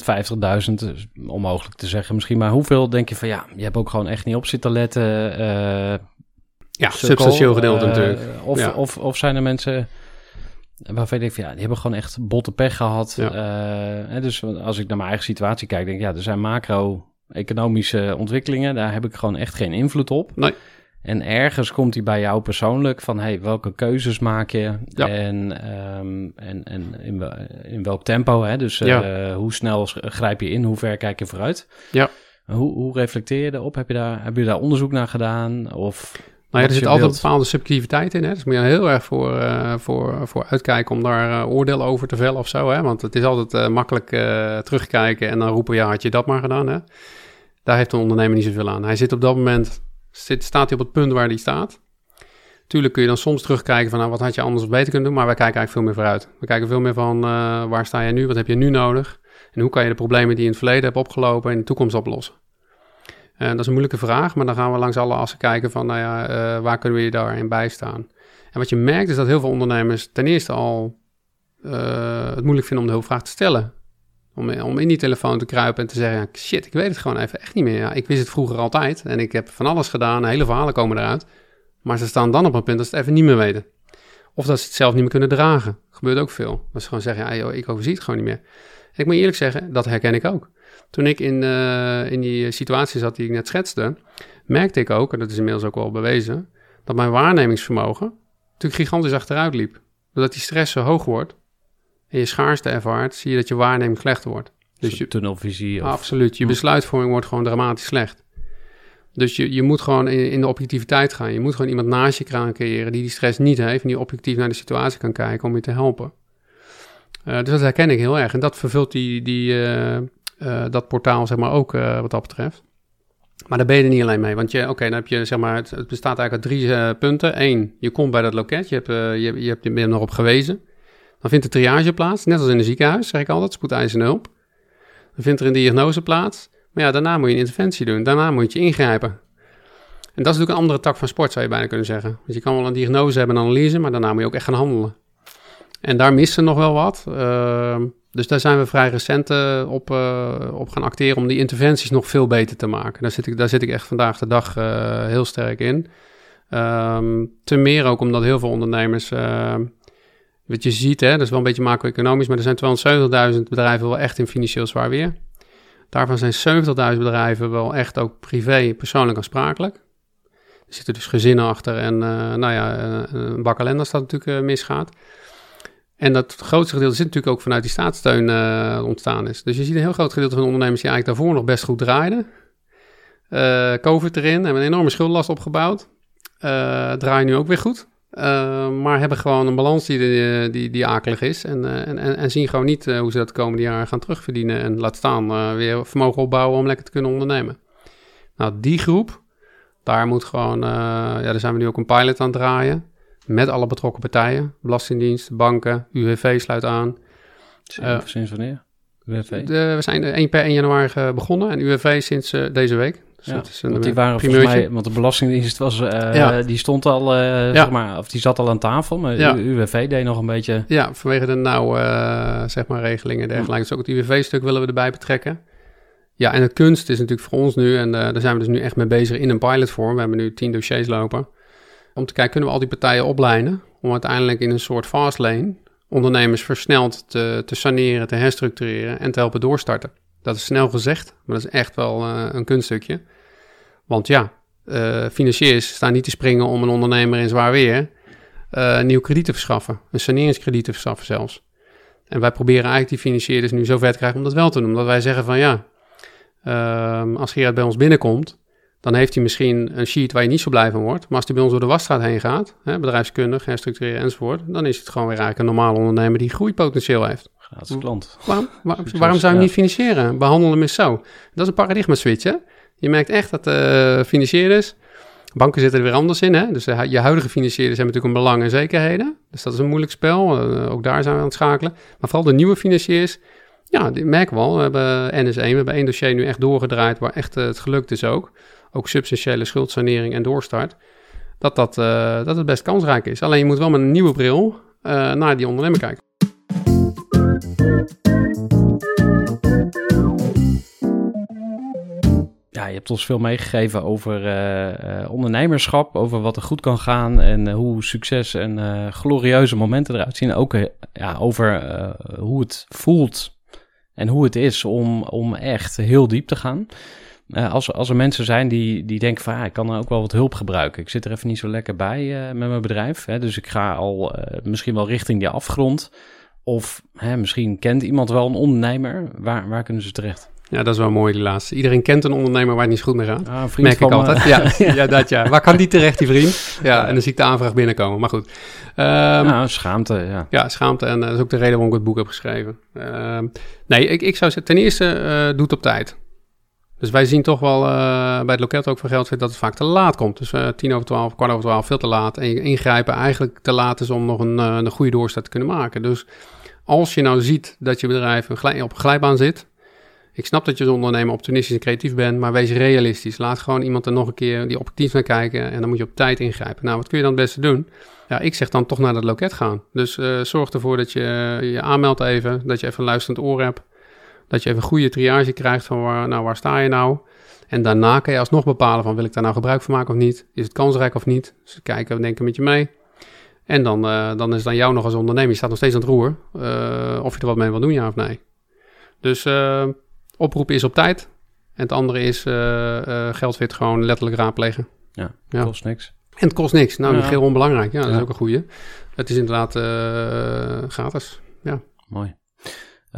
[SPEAKER 2] 150.000, onmogelijk te zeggen misschien, maar hoeveel denk je van ja, je hebt ook gewoon echt niet op zitten letten?
[SPEAKER 3] ja, substantieel gedeelte natuurlijk.
[SPEAKER 2] Of,
[SPEAKER 3] ja.
[SPEAKER 2] of, of zijn er mensen Waarvan ik denk van ja, die hebben gewoon echt botte pech gehad. Ja. Uh, dus als ik naar mijn eigen situatie kijk, denk ik ja, er zijn macro economische ontwikkelingen, daar heb ik gewoon echt geen invloed op.
[SPEAKER 3] Nee.
[SPEAKER 2] En ergens komt hij bij jou persoonlijk van, hey, welke keuzes maak je
[SPEAKER 3] Ja.
[SPEAKER 2] en, ehm, en, en in, in welk tempo, hè? Dus eh,
[SPEAKER 3] Ja.
[SPEAKER 2] hoe snel grijp je in, hoe ver kijk je vooruit?
[SPEAKER 3] Ja.
[SPEAKER 2] Hoe, hoe reflecteer je erop? Heb je daar, heb je daar onderzoek naar gedaan? Of
[SPEAKER 3] Nou ja, er zit altijd een bepaalde subjectiviteit in. Hè? Dus moet je heel erg voor, eh, voor, voor uitkijken om daar eh, oordeel over te vellen of zo. Hè? Want het is altijd eh, makkelijk terugkijken en dan roepen, ja, had je dat maar gedaan. Hè? Daar heeft een ondernemer niet zoveel aan. Hij zit op dat moment, zit, staat hij op het punt waar hij staat. Tuurlijk kun je dan soms terugkijken van, nou, wat had je anders of beter kunnen doen. Maar wij kijken eigenlijk veel meer vooruit. We kijken veel meer van, waar sta je nu? Wat heb je nu nodig? En hoe kan je de problemen die je in het verleden hebt opgelopen in de toekomst oplossen? En dat is een moeilijke vraag, maar dan gaan we langs alle assen kijken van, nou ja, eh, waar kunnen we je daarin bijstaan? En wat je merkt is dat heel veel ondernemers ten eerste al eh, het moeilijk vinden om de hulpvraag te stellen. Om, om in die telefoon te kruipen en te zeggen, shit, ik weet het gewoon even echt niet meer. Ja, ik wist het vroeger altijd en ik heb van alles gedaan, hele verhalen komen eruit. Maar ze staan dan op een punt dat ze het even niet meer weten. Of dat ze het zelf niet meer kunnen dragen. gebeurt ook veel. Dat ze gewoon zeggen, ja, joh, ik overzie het gewoon niet meer. Ik moet eerlijk zeggen, dat herken ik ook. Toen ik in, eh, in die situatie zat die ik net schetste, merkte ik ook, en dat is inmiddels ook wel bewezen, dat mijn waarnemingsvermogen natuurlijk gigantisch achteruit liep. Doordat die stress zo hoog wordt en je schaarste ervaart, zie je dat je waarneming slechter wordt. Dus je,
[SPEAKER 2] tunnelvisie? Of,
[SPEAKER 3] absoluut, je besluitvorming wordt gewoon dramatisch slecht. Dus je, je moet gewoon in, in de objectiviteit gaan. Je moet gewoon iemand naast je gaan creëren die die stress niet heeft en die objectief naar de situatie kan kijken om je te helpen. Eh, dus dat herken ik heel erg. En dat vervult die, die, eh, dat portaal zeg maar ook eh, wat dat betreft. Maar daar ben je er niet alleen mee. Want je, oké, dan heb je zeg maar, het, bestaat eigenlijk uit drie eh, punten. Eén, je komt bij dat loket, je hebt, eh, je, je hebt je bent erop gewezen. Dan vindt de triage plaats, net als in een ziekenhuis, zeg ik altijd, spoedeisende hulp. Dan vindt er een diagnose plaats. Maar ja, daarna moet je een interventie doen. Daarna moet je ingrijpen. En dat is natuurlijk een andere tak van sport, zou je bijna kunnen zeggen. Want je kan wel een diagnose hebben, een analyse, maar daarna moet je ook echt gaan handelen. En daar mist er nog wel wat. Ehm, dus daar zijn we vrij recent eh, op, eh, op gaan acteren om die interventies nog veel beter te maken. Daar zit ik, daar zit ik echt vandaag de dag eh, heel sterk in. Ehm ten meer ook omdat heel veel ondernemers, wat je ziet, hè, dat is wel een beetje macro-economisch, maar er zijn 270.000 bedrijven wel echt in financieel zwaar weer. Daarvan zijn 70.000 bedrijven wel echt ook privé, persoonlijk aansprakelijk. Er zitten dus gezinnen achter en uh, nou ja, een bak ellende als dat natuurlijk misgaat. En dat grootste gedeelte zit natuurlijk ook vanuit die staatssteun uh, ontstaan is. Dus je ziet een heel groot gedeelte van de ondernemers die eigenlijk daarvoor nog best goed draaiden. Uh, COVID erin, hebben een enorme schuldenlast opgebouwd. Uh, draaien nu ook weer goed. Maar hebben gewoon een balans die, die, die akelig is. En, en, en, zien gewoon niet hoe ze dat de komende jaren gaan terugverdienen. En laat staan weer vermogen opbouwen om lekker te kunnen ondernemen. Nou, die groep, daar moet gewoon, ja, daar zijn we nu ook een pilot aan het draaien. Met alle betrokken partijen. Belastingdienst, banken, UWV sluit aan.
[SPEAKER 2] Uh, sinds wanneer? UWV?
[SPEAKER 3] De, we zijn 1 per 1 januari begonnen en UWV sinds uh, deze week.
[SPEAKER 2] Dus ja, dat is een want die waren volgens mij, want de Belastingdienst was, uh, ja. die stond al, ja. zeg maar, of die zat al aan tafel, maar ja. UWV deed nog een beetje...
[SPEAKER 3] Ja, vanwege de nauwe, uh, zeg maar, regelingen en dergelijke. Dus ook het UWV-stuk willen we erbij betrekken. Ja, en het kunst is natuurlijk voor ons nu, en daar zijn we dus nu echt mee bezig in een pilotvorm. We hebben nu tien dossiers lopen. Om te kijken, kunnen we al die partijen opleiden om uiteindelijk in een soort fast lane ondernemers versneld te, te saneren, te herstructureren en te helpen doorstarten. Dat is snel gezegd, maar dat is echt wel uh, een kunststukje. Want ja, uh, financiers staan niet te springen om een ondernemer in zwaar weer uh, nieuw krediet te verschaffen. Een saneringskrediet te verschaffen zelfs. En wij proberen eigenlijk die financierders nu zo ver te krijgen om dat wel te doen. Omdat wij zeggen van ja, uh, als Gerard bij ons binnenkomt, dan heeft hij misschien een sheet waar je niet zo blij van wordt. Maar als hij bij ons door de wasstraat heen gaat, hè, bedrijfskundig, herstructureren enzovoort, dan is het gewoon weer eigenlijk een normale ondernemer die groeipotentieel heeft.
[SPEAKER 2] Gratis klant.
[SPEAKER 3] Waarom, [LAUGHS] waar, waarom zou je hem niet financieren? Behandelen hem eens zo. Dat is een paradigma switch, hè? Je merkt echt dat uh, financierders, banken zitten er weer anders in, hè? Dus uh, je huidige financierders hebben natuurlijk een belang en zekerheden. Dus dat is een moeilijk spel. Uh, ook daar zijn we aan het schakelen. Maar vooral de nieuwe financiers, ja, die merken we al. We hebben NS1, we hebben één dossier nu echt doorgedraaid waar echt het gelukt is ook. Ook substantiële schuldsanering en doorstart. Dat, dat, dat het best kansrijk is. Alleen je moet wel met een nieuwe bril naar die ondernemer kijken.
[SPEAKER 2] Ja, je hebt ons veel meegegeven over uh, ondernemerschap, over wat er goed kan gaan en hoe succes en glorieuze momenten eruit zien. Ook ja, over hoe het voelt en hoe het is om, om echt heel diep te gaan. Eh, als, als er mensen zijn die, die denken van, ah, ik kan ook wel wat hulp gebruiken. Ik zit er even niet zo lekker bij eh, met mijn bedrijf. Hè, dus ik ga al eh, misschien wel richting die afgrond. Of hè, misschien kent iemand wel een ondernemer. Waar, waar kunnen ze terecht?
[SPEAKER 3] Ja, dat is wel mooi, die laatste. Iedereen kent een ondernemer waar het niet zo goed mee gaat.
[SPEAKER 2] Ah,
[SPEAKER 3] Merk ik
[SPEAKER 2] me.
[SPEAKER 3] altijd. Ja, [LAUGHS] [LAUGHS] ja, dat ja. Waar kan die terecht, die vriend? Ja, en dan zie ik de aanvraag binnenkomen. Maar goed. Ehm,
[SPEAKER 2] Nou, schaamte, ja.
[SPEAKER 3] Ja, schaamte. En dat is ook de reden waarom ik het boek heb geschreven. Ehm, nee, ik, ik zou zeggen, ten eerste, eh doe het op tijd. Dus wij zien toch wel eh, bij het loket ook van Geldfit dat het vaak te laat komt. Dus eh, tien over twaalf, kwart over twaalf, veel te laat. En ingrijpen eigenlijk te laat is om nog een, eh, een goede doorstart te kunnen maken. Dus als je nou ziet dat je bedrijf een glij- op een glijbaan zit... Ik snap dat je als ondernemer opportunistisch en creatief bent, maar wees realistisch. Laat gewoon iemand er nog een keer die objectief naar kijken en dan moet je op tijd ingrijpen. Nou, wat kun je dan het beste doen? Ja, ik zeg dan toch naar dat loket gaan. Dus zorg ervoor dat je je aanmeldt even, dat je even een luisterend oor hebt. Dat je even een goede triage krijgt van waar, nou, waar sta je nou? En daarna kan je alsnog bepalen van wil ik daar nou gebruik van maken of niet? Is het kansrijk of niet? Dus kijken, we denken met je mee. En dan, eh, dan is het aan jou nog als ondernemer, je staat nog steeds aan het roer, eh, of je er wat mee wil doen, ja of nee. Dus eh oproep is op tijd. En het andere is geldfit gewoon letterlijk raadplegen.
[SPEAKER 2] Ja,
[SPEAKER 3] Ja.
[SPEAKER 2] kost niks.
[SPEAKER 3] En het kost niks. Nou,
[SPEAKER 2] Ja.
[SPEAKER 3] onbelangrijk. Ja, dat is
[SPEAKER 2] Ja.
[SPEAKER 3] ook een goeie. Het is inderdaad gratis.
[SPEAKER 2] Mooi.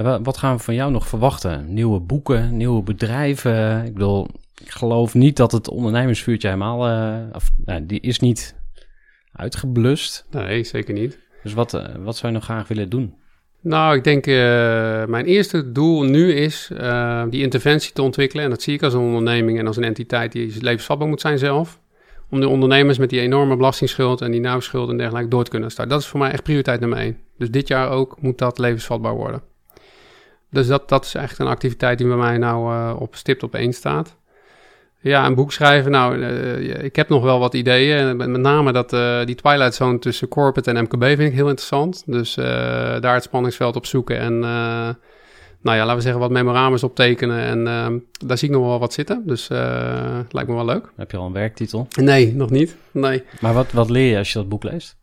[SPEAKER 2] Wa- wat gaan we van jou nog verwachten? Nieuwe boeken, nieuwe bedrijven? Ik bedoel, ik geloof niet dat het ondernemersvuurtje helemaal... eh, of, nou, die is niet uitgeblust.
[SPEAKER 3] Nee, zeker niet.
[SPEAKER 2] Dus wat, eh, wat zou je nog graag willen doen?
[SPEAKER 3] Nou, ik denk, eh, mijn eerste doel nu is die interventie te ontwikkelen. En dat zie ik als een onderneming en als een entiteit die levensvatbaar moet zijn zelf. Om de ondernemers met die enorme belastingsschuld en die nauwschuld en dergelijke door te kunnen starten. Dat is voor mij echt prioriteit nummer één. Dus dit jaar ook moet dat levensvatbaar worden. Dus dat, dat is echt een activiteit die bij mij nou eh, op stipt op één staat. Ja, een boek schrijven. Nou, eh, ik heb nog wel wat ideeën. En Met name dat, eh, die Twilight Zone tussen corporate en MKB vind ik heel interessant. Dus daar het spanningsveld op zoeken. En nou ja, laten we zeggen wat memorabels optekenen. En eh, daar zie ik nog wel wat zitten. Dus eh lijkt me wel leuk.
[SPEAKER 2] Heb je al een werktitel?
[SPEAKER 3] Nee, nog niet. Nee.
[SPEAKER 2] Maar wat, wat leer je als je dat boek leest?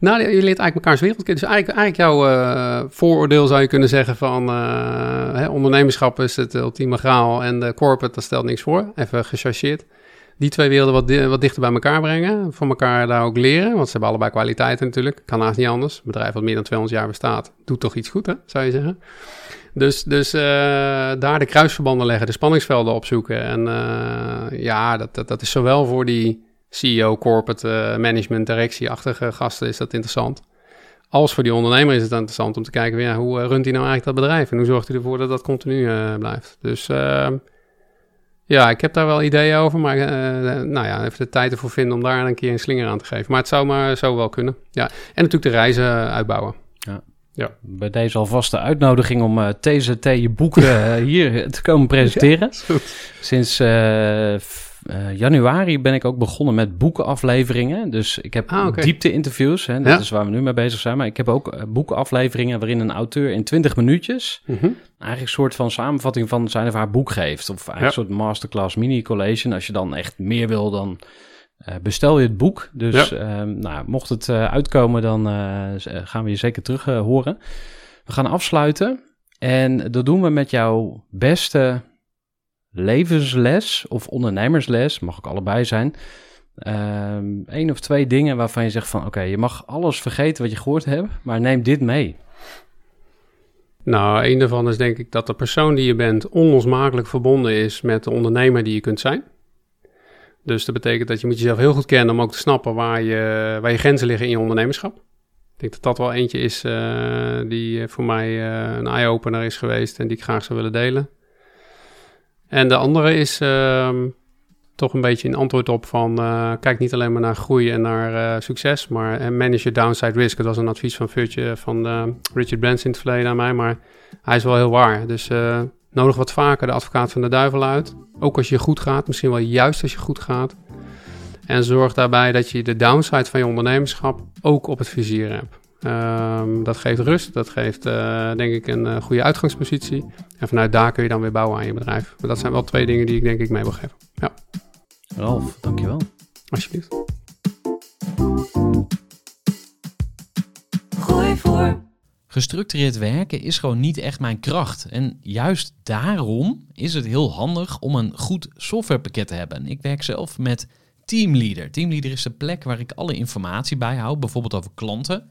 [SPEAKER 3] Nou, je leert eigenlijk mekaars wereld kennen. Dus eigenlijk, eigenlijk jouw eh, vooroordeel zou je kunnen zeggen van... eh, hè, ondernemerschap is het ultieme graal en de corporate, dat stelt niks voor. Even gechargeerd. Die twee werelden wat, wat dichter bij elkaar brengen. Van elkaar daar ook leren, want ze hebben allebei kwaliteiten natuurlijk. Kan haast niet anders. Een bedrijf wat meer dan 200 jaar bestaat, doet toch iets goed, zou je zeggen. Dus, dus eh, daar de kruisverbanden leggen, de spanningsvelden opzoeken. En ja, dat, dat, dat is zowel voor die CEO, corporate eh, management, directieachtige gasten is dat interessant. Als voor die ondernemer is het interessant om te kijken, ja, hoe eh, runt hij nou eigenlijk dat bedrijf? En hoe zorgt hij ervoor dat dat continu eh, blijft? Dus eh, ja, ik heb daar wel ideeën over, maar nou ja, even de tijd ervoor vinden om daar een keer een slinger aan te geven. Maar het zou maar zo wel kunnen. Ja. En natuurlijk de reizen uitbouwen.
[SPEAKER 2] Bij deze alvast de uitnodiging om eh, TZT je boek eh, hier te komen [LAUGHS] presenteren. Sinds eh, januari ben ik ook begonnen met boekenafleveringen. Dus ik heb
[SPEAKER 3] Ah,
[SPEAKER 2] diepte-interviews, hè, dat
[SPEAKER 3] Ja.
[SPEAKER 2] is waar we nu mee bezig zijn. Maar ik heb ook eh, boekenafleveringen waarin een auteur in 20 minuutjes...
[SPEAKER 3] Mhm.
[SPEAKER 2] eigenlijk een soort van samenvatting van zijn of haar boek geeft. Of eigenlijk een soort masterclass mini-collation. Als je dan echt meer wil, dan eh, bestel je het boek. Dus ehm, nou, mocht het uitkomen, dan gaan we je zeker terug horen. We gaan afsluiten. En dat doen we met jouw beste levensles of ondernemersles. Mag ook allebei zijn. Eén Eén of twee dingen waarvan je zegt van... oké, je mag alles vergeten wat je gehoord hebt... maar neem dit mee.
[SPEAKER 3] Nou, een daarvan is denk ik dat de persoon die je bent onlosmakelijk verbonden is met de ondernemer die je kunt zijn. Dus dat betekent dat je moet jezelf heel goed kennen om ook te snappen waar je, waar je grenzen liggen in je ondernemerschap. Ik denk dat dat wel eentje is eh, die voor mij eh, een eye-opener is geweest en die ik graag zou willen delen. En de andere is ehm, toch een beetje een antwoord op van eh, kijk niet alleen maar naar groei en naar eh, succes, maar eh, manage your downside risk. Dat was een advies van, Virtue, van Richard Branson in het verleden aan mij, maar hij is wel heel waar. Dus nodig wat vaker de advocaat van de duivel uit. Ook als je goed gaat, misschien wel juist als je goed gaat. En zorg daarbij dat je de downside van je ondernemerschap ook op het vizier hebt. Ehm, dat geeft rust, dat geeft eh, denk ik een eh, goede uitgangspositie. En vanuit daar kun je dan weer bouwen aan je bedrijf. Maar dat zijn wel twee dingen die ik denk ik mee wil geven. Ja,
[SPEAKER 2] Ralf, dankjewel.
[SPEAKER 3] alsjeblieft.
[SPEAKER 1] Gooi voor.
[SPEAKER 2] Gestructureerd werken is gewoon niet echt mijn kracht. En juist daarom is het heel handig om een goed softwarepakket te hebben. Ik werk zelf met Teamleader. Teamleader is de plek waar ik alle informatie bijhoud, bijvoorbeeld over klanten.